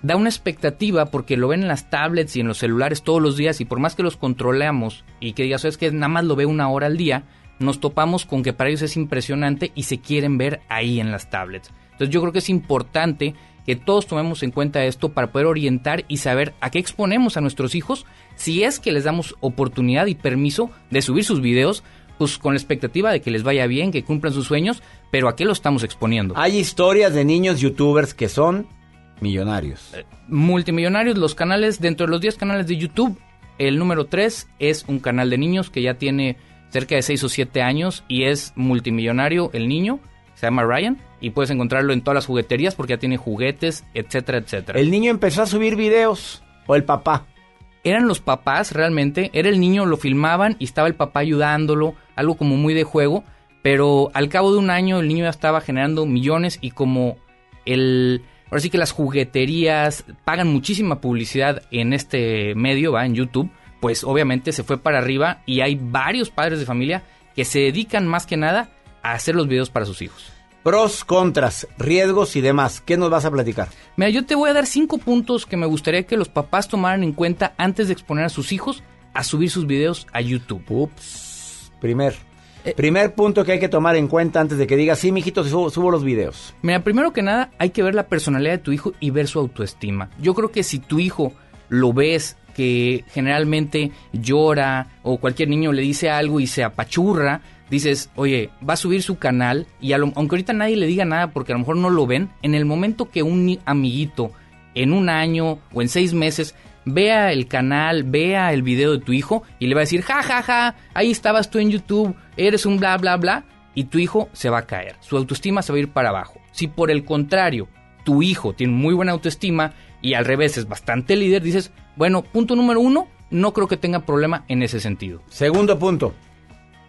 da una expectativa, porque lo ven en las tablets y en los celulares todos los días, y por más que los controlemos y que digas, es que nada más lo ve una hora al día, nos topamos con que para ellos es impresionante y se quieren ver ahí en las tablets. Entonces yo creo que es importante que todos tomemos en cuenta esto para poder orientar y saber a qué exponemos a nuestros hijos si es que les damos oportunidad y permiso de subir sus videos, pues con la expectativa de que les vaya bien, que cumplan sus sueños, pero a qué lo estamos exponiendo. Hay historias de niños youtubers que son millonarios. Multimillonarios, los canales, dentro de los 10 canales de YouTube, el número 3 es un canal de niños que ya tiene cerca de 6 o 7 años y es multimillonario el niño, se llama Ryan, y puedes encontrarlo en todas las jugueterías porque ya tiene juguetes, etcétera, etcétera. El niño empezó a subir videos o el papá. Eran los papás realmente, era el niño, lo filmaban y estaba el papá ayudándolo, algo como muy de juego, pero al cabo de un año el niño ya estaba generando millones y como el... Ahora sí que las jugueterías pagan muchísima publicidad en este medio, va, en YouTube, pues obviamente se fue para arriba y hay varios padres de familia que se dedican más que nada a hacer los videos para sus hijos. Pros, contras, riesgos y demás. ¿Qué nos vas a platicar? Mira, yo te voy a dar cinco puntos que me gustaría que los papás tomaran en cuenta antes de exponer a sus hijos a subir sus videos a YouTube. Ups. Primer. Primer punto que hay que tomar en cuenta antes de que digas, sí, mijito, subo, subo los videos. Mira, primero que nada, hay que ver la personalidad de tu hijo y ver su autoestima. Yo creo que si tu hijo lo ves que generalmente llora o cualquier niño le dice algo y se apachurra, dices, oye, va a subir su canal y a lo- aunque ahorita nadie le diga nada porque a lo mejor no lo ven, en el momento que un amiguito en un año o en seis meses vea el canal, vea el video de tu hijo y le va a decir, ja, ja, ja, ahí estabas tú en YouTube, eres un bla, bla, bla, y tu hijo se va a caer, su autoestima se va a ir para abajo. Si por el contrario, tu hijo tiene muy buena autoestima y al revés es bastante líder, dices, bueno, punto número uno, no creo que tenga problema en ese sentido. Segundo punto.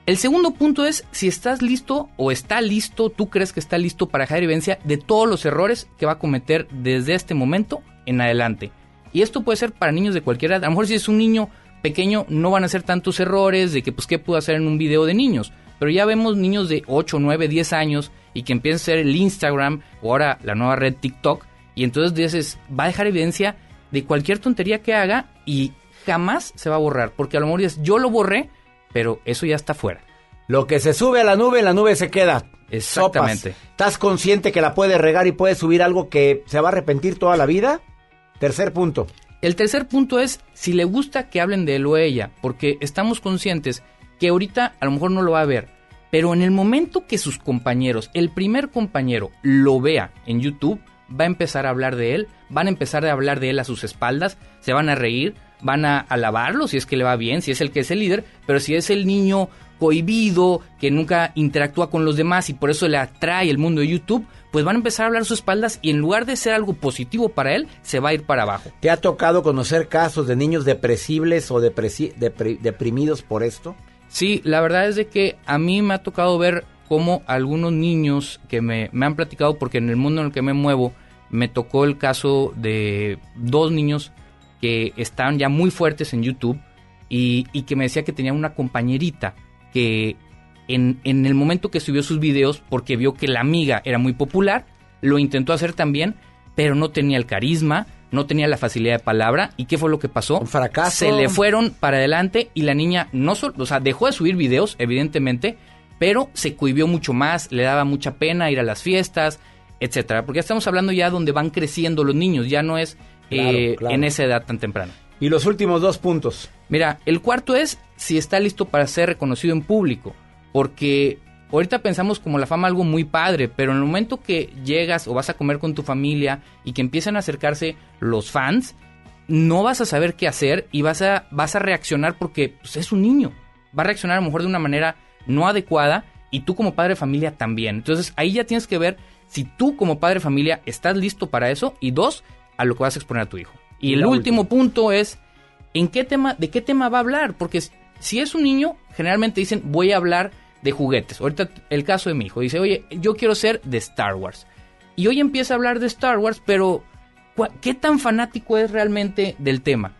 El segundo punto es si estás listo o está listo, tú crees que está listo para dejar evidencia de todos los errores que va a cometer desde este momento en adelante. Y esto puede ser para niños de cualquier edad. A lo mejor si es un niño pequeño no van a hacer tantos errores de que pues qué puedo hacer en un video de niños. Pero ya vemos niños de 8, 9, 10 años y que empiezan a hacer el Instagram o ahora la nueva red TikTok. Y entonces dices, va a dejar evidencia de cualquier tontería que haga y jamás se va a borrar. Porque a lo mejor dices, yo lo borré, pero eso ya está fuera. Lo que se sube a la nube, en la nube se queda. Exactamente. Sopas. ¿Estás consciente que la puedes regar y puedes subir algo que se va a arrepentir toda la vida? Tercer punto. El tercer punto es si le gusta que hablen de él o ella, porque estamos conscientes que ahorita a lo mejor no lo va a ver, pero en el momento que sus compañeros, el primer compañero, lo vea en YouTube, va a empezar a hablar de él, van a empezar a hablar de él a sus espaldas, se van a reír, van a alabarlo si es que le va bien, si es el que es el líder, pero si es el niño cohibido, que nunca interactúa con los demás y por eso le atrae el mundo de YouTube, pues van a empezar a hablar a sus espaldas y en lugar de ser algo positivo para él, se va a ir para abajo. ¿Te ha tocado conocer casos de niños depresibles o deprimidos por esto? Sí, la verdad es de que a mí me ha tocado ver cómo algunos niños que me, me han platicado, porque en el mundo en el que me muevo, me tocó el caso de dos niños que estaban ya muy fuertes en YouTube y, y que me decía que tenía una compañerita que en, en el momento que subió sus videos, porque vio que la amiga era muy popular, lo intentó hacer también, pero no tenía el carisma, no tenía la facilidad de palabra. ¿Y qué fue lo que pasó? Un fracaso. Se le fueron para adelante y la niña no solo, o sea, dejó de subir videos, evidentemente, pero se cohibió mucho más, le daba mucha pena ir a las fiestas, etcétera. Porque ya estamos hablando ya donde van creciendo los niños, ya no es eh, claro. en esa edad tan temprana. Y los últimos dos puntos. Mira, el cuarto es si está listo para ser reconocido en público. Porque ahorita pensamos como la fama algo muy padre, pero en el momento que llegas o vas a comer con tu familia y que empiezan a acercarse los fans, no vas a saber qué hacer y vas a, vas a reaccionar porque pues, es un niño. Va a reaccionar a lo mejor de una manera no adecuada y tú como padre de familia también. Entonces ahí ya tienes que ver si tú como padre de familia estás listo para eso y dos, a lo que vas a exponer a tu hijo. Y el la último punto es ¿en qué tema, de qué tema va a hablar? Porque si es un niño, generalmente dicen, voy a hablar de juguetes. Ahorita el caso de mi hijo dice, oye, yo quiero ser de Star Wars. Y hoy empieza a hablar de Star Wars, pero ¿cuá- ¿qué tan fanático es realmente del tema?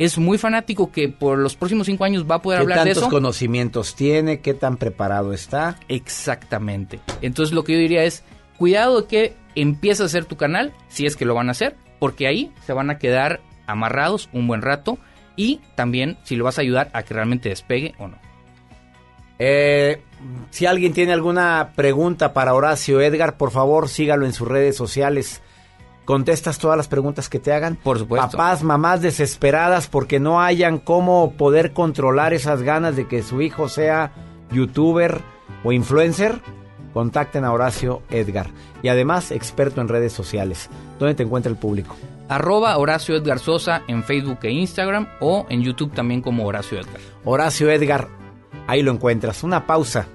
Es muy fanático que por los próximos cinco años va a poder ¿Qué hablar de tantos eso. conocimientos tiene? ¿Qué tan preparado está? Exactamente. Entonces lo que yo diría es, cuidado de que empieces a hacer tu canal, si es que lo van a hacer, porque ahí se van a quedar amarrados un buen rato y también si lo vas a ayudar a que realmente despegue o no. Eh, si alguien tiene alguna pregunta para Horacio Edgar, por favor sígalo en sus redes sociales. Contestas todas las preguntas que te hagan. Por supuesto. Papás, mamás desesperadas porque no hayan cómo poder controlar esas ganas de que su hijo sea youtuber o influencer. Contacten a Horacio Edgar. Y además, experto en redes sociales. ¿Dónde te encuentra el público? Arroba Horacio Edgar Sosa en Facebook e Instagram o en YouTube también como Horacio Edgar. Horacio Edgar, ahí lo encuentras. Una pausa.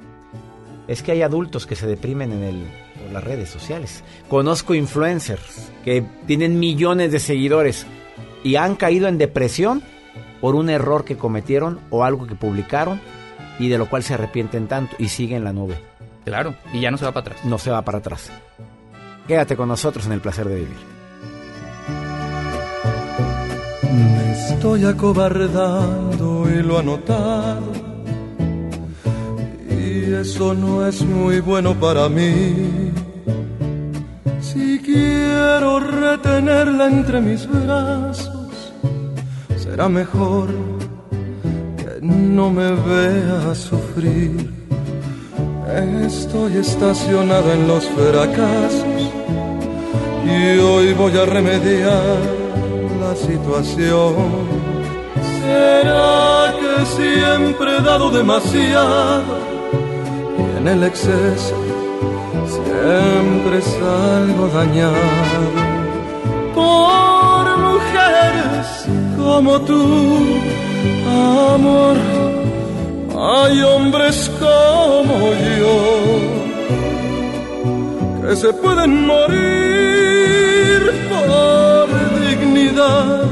Es que hay adultos que se deprimen en el, por las redes sociales. Conozco influencers que tienen millones de seguidores y han caído en depresión por un error que cometieron o algo que publicaron y de lo cual se arrepienten tanto y siguen la nube. Claro, y ya no se va para atrás. No se va para atrás. Quédate con nosotros en el placer de vivir. Me estoy acobardando y lo. Eso no es muy bueno para mí. Si quiero retenerla entre mis brazos, será mejor que no me vea sufrir. Estoy estacionado en los fracasos y hoy voy a remediar la situación. ¿Será que siempre he dado demasiado en el exceso siempre salgo dañado? Por mujeres como tú, amor, hay hombres como yo que se pueden morir por dignidad,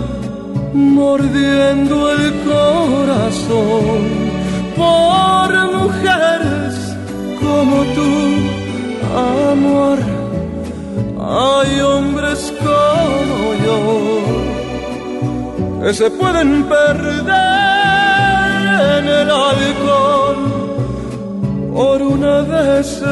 mordiendo el corazón por mujeres como tú, amor. Hay hombres como yo que se pueden perder en el alcohol por una decepción.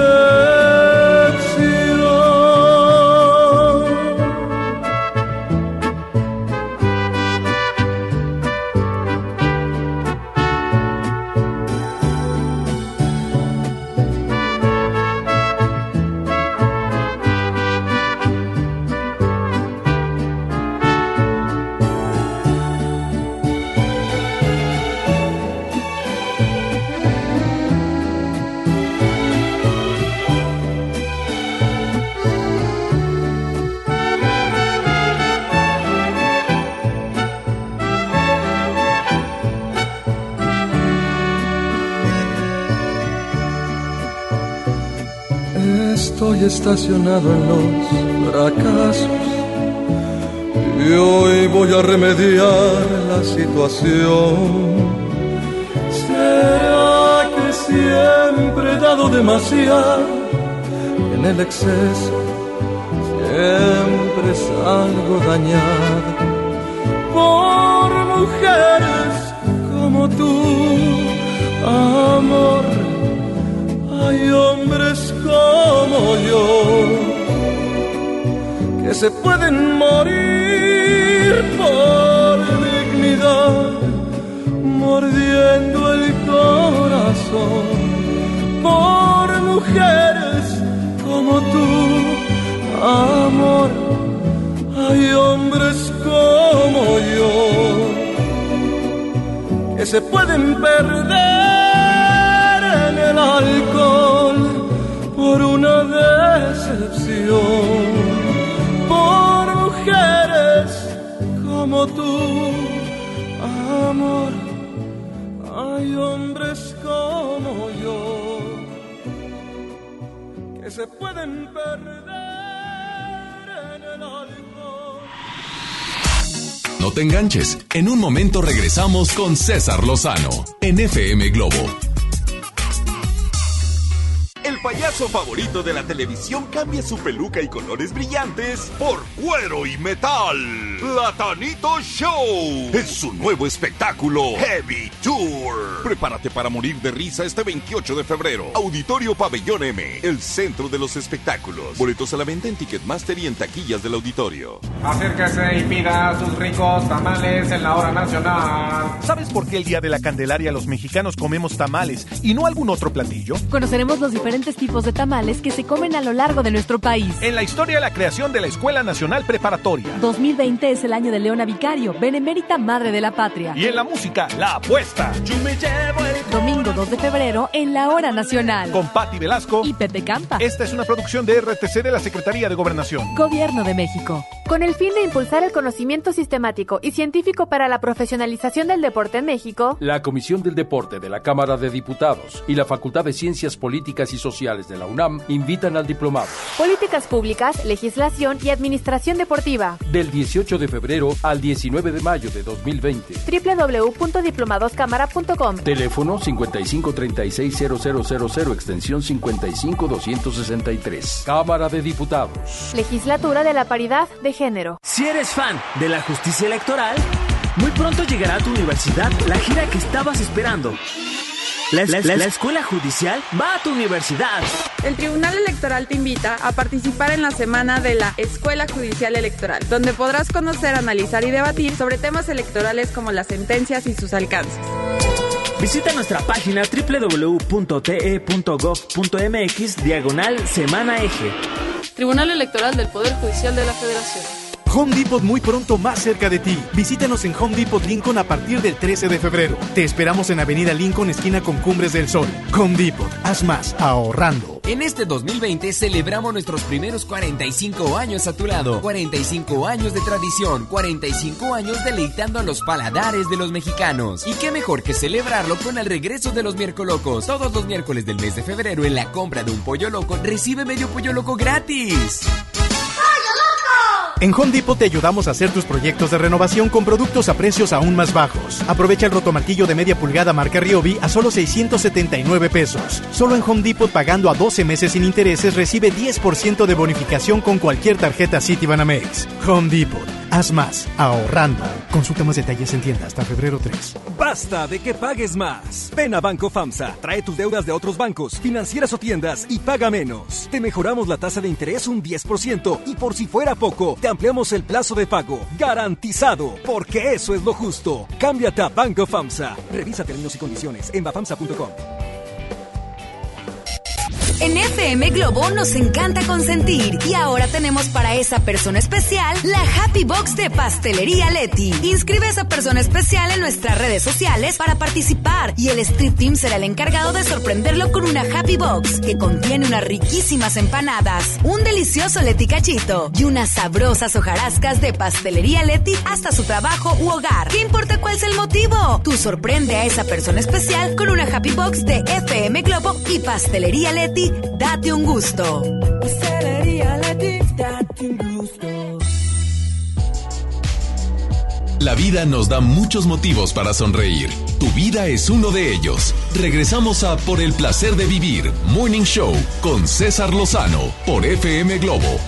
Estoy estacionado en los fracasos y hoy voy a remediar la situación. ¿Será que siempre he dado demasiado en el exceso siempre salgo dañado por mujeres como tú, amor? Hay hombres como yo que se pueden morir por dignidad, mordiendo el corazón por mujeres como tú, amor. Hay hombres como yo que se pueden perder en el alcohol por mujeres como tú, amor. Hay hombres como yo que se pueden perder en el alcohol. No te enganches. En un momento regresamos con César Lozano en FM Globo. Payaso favorito de la televisión cambia su peluca y colores brillantes por cuero y metal. Platanito Show es su nuevo espectáculo Heavy Tour. Prepárate para morir de risa este 28 de febrero. Auditorio Pabellón M, el centro de los espectáculos. Boletos a la venta en Ticketmaster y en taquillas del auditorio. Acérquese y pida sus ricos tamales en la hora nacional. ¿Sabes por qué el día de la Candelaria los mexicanos comemos tamales y no algún otro platillo? Conoceremos los diferentes tipos de tamales que se comen a lo largo de nuestro país. En la historia de la creación de la Escuela Nacional Preparatoria. 2020 es el año de Leona Vicario, benemérita madre de la patria. Y en la música, la apuesta. Yo me llevo el... Domingo 2 de febrero en la hora nacional. Con Patti Velasco y Pepe Campa. Esta es una producción de RTC de la Secretaría de Gobernación. Gobierno de México. Con el fin de impulsar el conocimiento sistemático y científico para la profesionalización del deporte en México, La Comisión del Deporte de la Cámara de Diputados y la Facultad de Ciencias Políticas y Sociales de la UNAM invitan al diplomado. políticas públicas, legislación y administración deportiva. Del 18 de febrero al 19 de mayo de 2020. www.diplomadoscámara.com Teléfono 55360000 extensión 55263. Cámara de Diputados. Legislatura de la Paridad de Género. Si eres fan de la justicia electoral, muy pronto llegará a tu universidad la gira que estabas esperando. La, la- la escuela judicial va a tu universidad. El Tribunal Electoral te invita a participar en la semana de la Escuela Judicial Electoral, donde podrás conocer, analizar y debatir sobre temas electorales como las sentencias y sus alcances. Visita nuestra página www.te.gov.mx diagonal semana eje. Tribunal Electoral del Poder Judicial de la Federación. Home Depot muy pronto más cerca de ti. Visítanos en Home Depot Lincoln a partir del 13 de febrero. Te esperamos en Avenida Lincoln, esquina con Cumbres del Sol. Home Depot, haz más ahorrando. En este 2020 celebramos nuestros primeros 45 años a tu lado. 45 años de tradición, 45 años deleitando a los paladares de los mexicanos. Y qué mejor que celebrarlo con el regreso de los miércolocos. Todos los miércoles del mes de febrero en la compra de un pollo loco recibe medio pollo loco gratis. En Home Depot te ayudamos a hacer tus proyectos de renovación con productos a precios aún más bajos. Aprovecha el rotomartillo de media pulgada marca Ryobi a solo 679 pesos. Solo en Home Depot pagando a 12 meses sin intereses recibe 10% de bonificación con cualquier tarjeta Citibanamex. Home Depot. Haz más ahorrando. Consulta más detalles en tienda hasta febrero 3. Basta de que pagues más. Ven a Banco FAMSA, trae tus deudas de otros bancos, financieras o tiendas y paga menos. Te mejoramos la tasa de interés un 10% y por si fuera poco, te ampliamos el plazo de pago. Garantizado, porque eso es lo justo. Cámbiate a Banco FAMSA. Revisa términos y condiciones en bafamsa.com. En FM Globo nos encanta consentir y ahora tenemos para esa persona especial la Happy Box de Pastelería Leti. Inscribe a esa persona especial en nuestras redes sociales para participar y el Street Team será el encargado de sorprenderlo con una Happy Box que contiene unas riquísimas empanadas, un delicioso Leti cachito y unas sabrosas hojarascas de Pastelería Leti hasta su trabajo u hogar. ¿Qué importa cuál es el motivo? Tú sorprende a esa persona especial con una Happy Box de FM Globo y Pastelería Leti. Date un gusto. La vida nos da muchos motivos para sonreír. Tu vida es uno de ellos. Regresamos a Por el placer de vivir, Morning Show, con César Lozano, por FM Globo.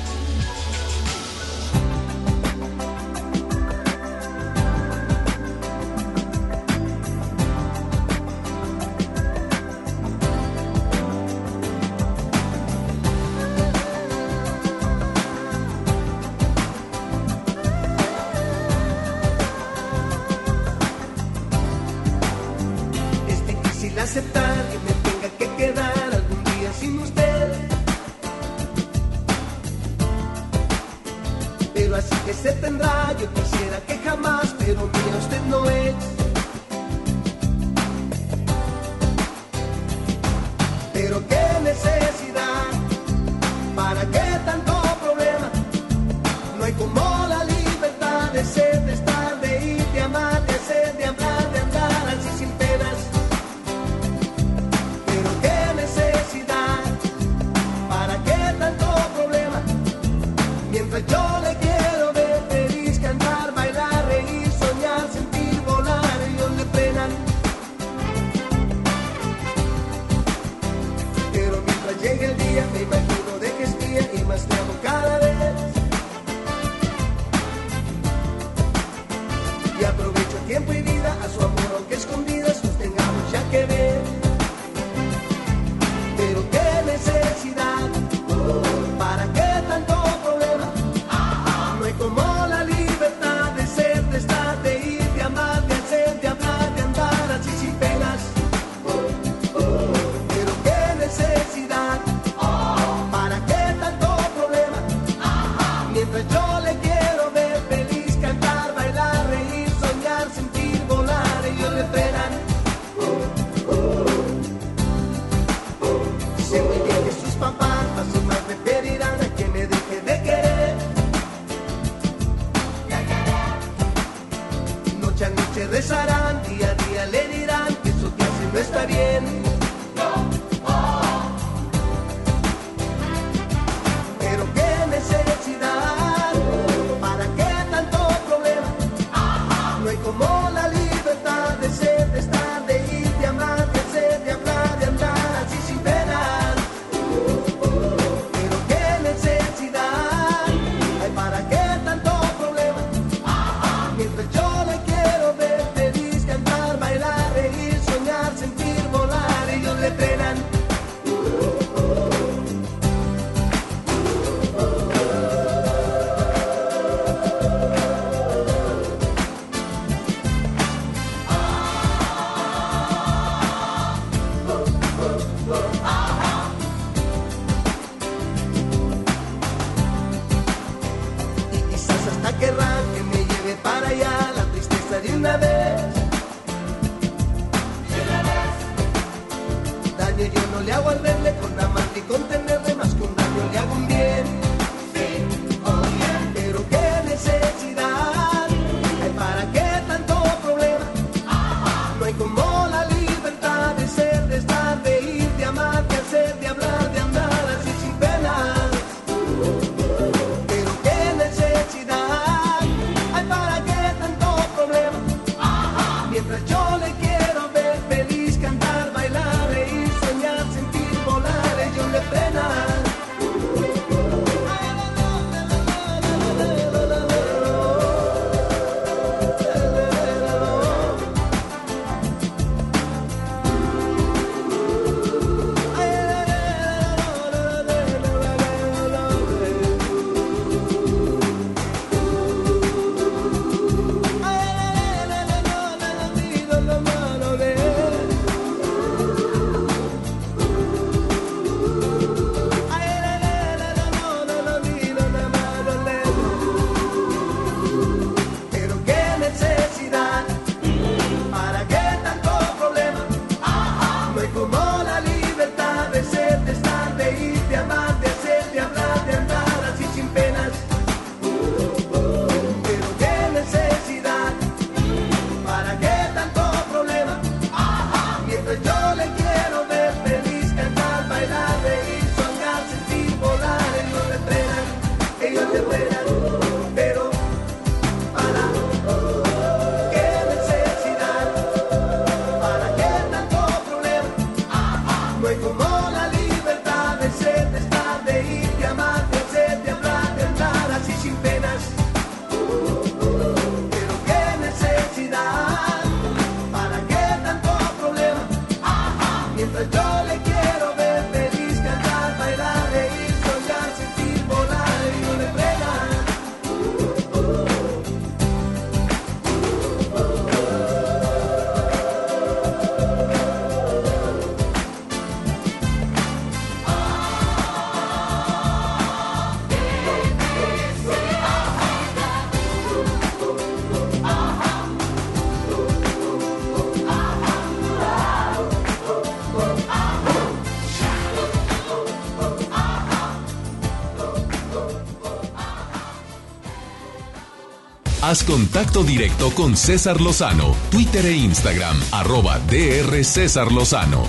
Haz contacto directo con César Lozano, Twitter e Instagram, arroba DR César Lozano.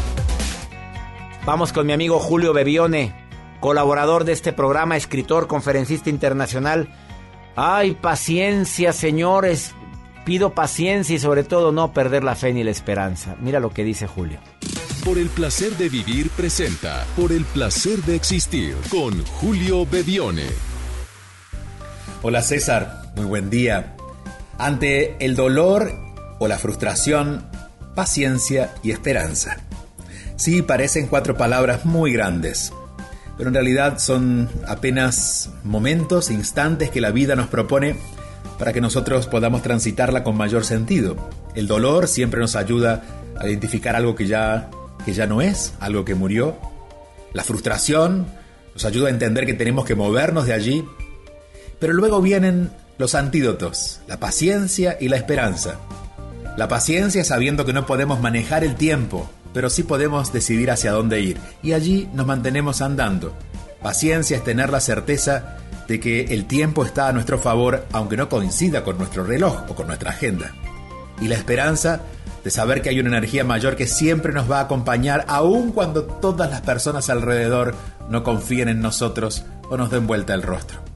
Vamos con mi amigo Julio Bebione, colaborador de este programa, escritor, conferencista internacional. Ay, paciencia, señores. Pido paciencia y sobre todo no perder la fe ni la esperanza. Mira lo que dice Julio. Por el placer de vivir presenta Por el placer de existir con Julio Bebione. Hola César, muy buen día. Ante el dolor o la frustración, paciencia y esperanza. Sí, parecen cuatro palabras muy grandes, pero en realidad son apenas momentos, instantes que la vida nos propone para que nosotros podamos transitarla con mayor sentido. El dolor siempre nos ayuda a identificar algo que ya, que ya no es, algo que murió. La frustración nos ayuda a entender que tenemos que movernos de allí. Pero luego vienen los antídotos, la paciencia y la esperanza. La paciencia sabiendo que no podemos manejar el tiempo, pero sí podemos decidir hacia dónde ir. Y allí nos mantenemos andando. Paciencia es tener la certeza de que el tiempo está a nuestro favor aunque no coincida con nuestro reloj o con nuestra agenda. Y la esperanza de saber que hay una energía mayor que siempre nos va a acompañar aun cuando todas las personas alrededor no confíen en nosotros o nos den vuelta el rostro.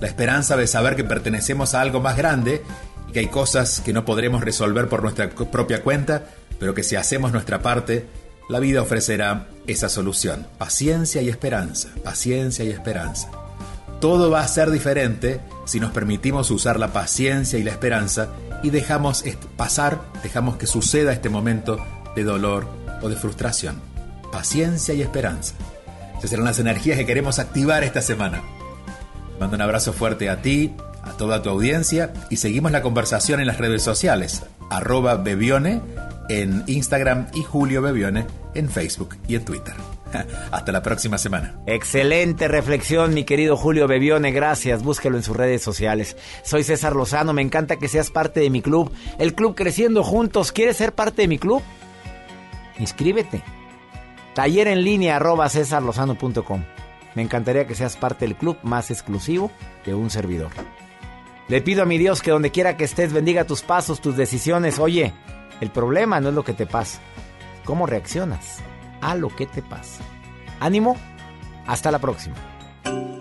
La esperanza de saber que pertenecemos a algo más grande y que hay cosas que no podremos resolver por nuestra propia cuenta, pero que si hacemos nuestra parte, la vida ofrecerá esa solución. Paciencia y esperanza, paciencia y esperanza. Todo va a ser diferente si nos permitimos usar la paciencia y la esperanza y dejamos pasar, dejamos que suceda este momento de dolor o de frustración. Paciencia y esperanza. Esas serán las energías que queremos activar esta semana. Mando un abrazo fuerte a ti, a toda tu audiencia y seguimos la conversación en las redes sociales. Arroba Bebione en Instagram y Julio Bebione en Facebook y en Twitter. (laughs) Hasta la próxima semana. Excelente reflexión, mi querido Julio Bebione. Gracias. Búsquelo en sus redes sociales. Soy César Lozano. Me encanta que seas parte de mi club. El club Creciendo Juntos. ¿Quieres ser parte de mi club? Inscríbete. Taller en línea arroba. Me encantaría que seas parte del club más exclusivo de un servidor. Le pido a mi Dios que donde quiera que estés bendiga tus pasos, tus decisiones. Oye, el problema no es lo que te pasa, cómo reaccionas a lo que te pasa. Ánimo, hasta la próxima.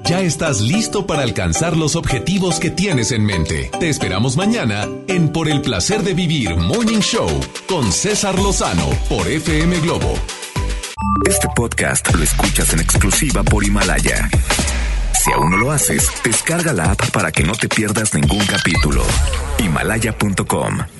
Ya estás listo para alcanzar los objetivos que tienes en mente. Te esperamos mañana en Por el placer de vivir Morning Show con César Lozano por FM Globo. Este podcast lo escuchas en exclusiva por Himalaya. Si aún no lo haces, descarga la app para que no te pierdas ningún capítulo. Himalaya.com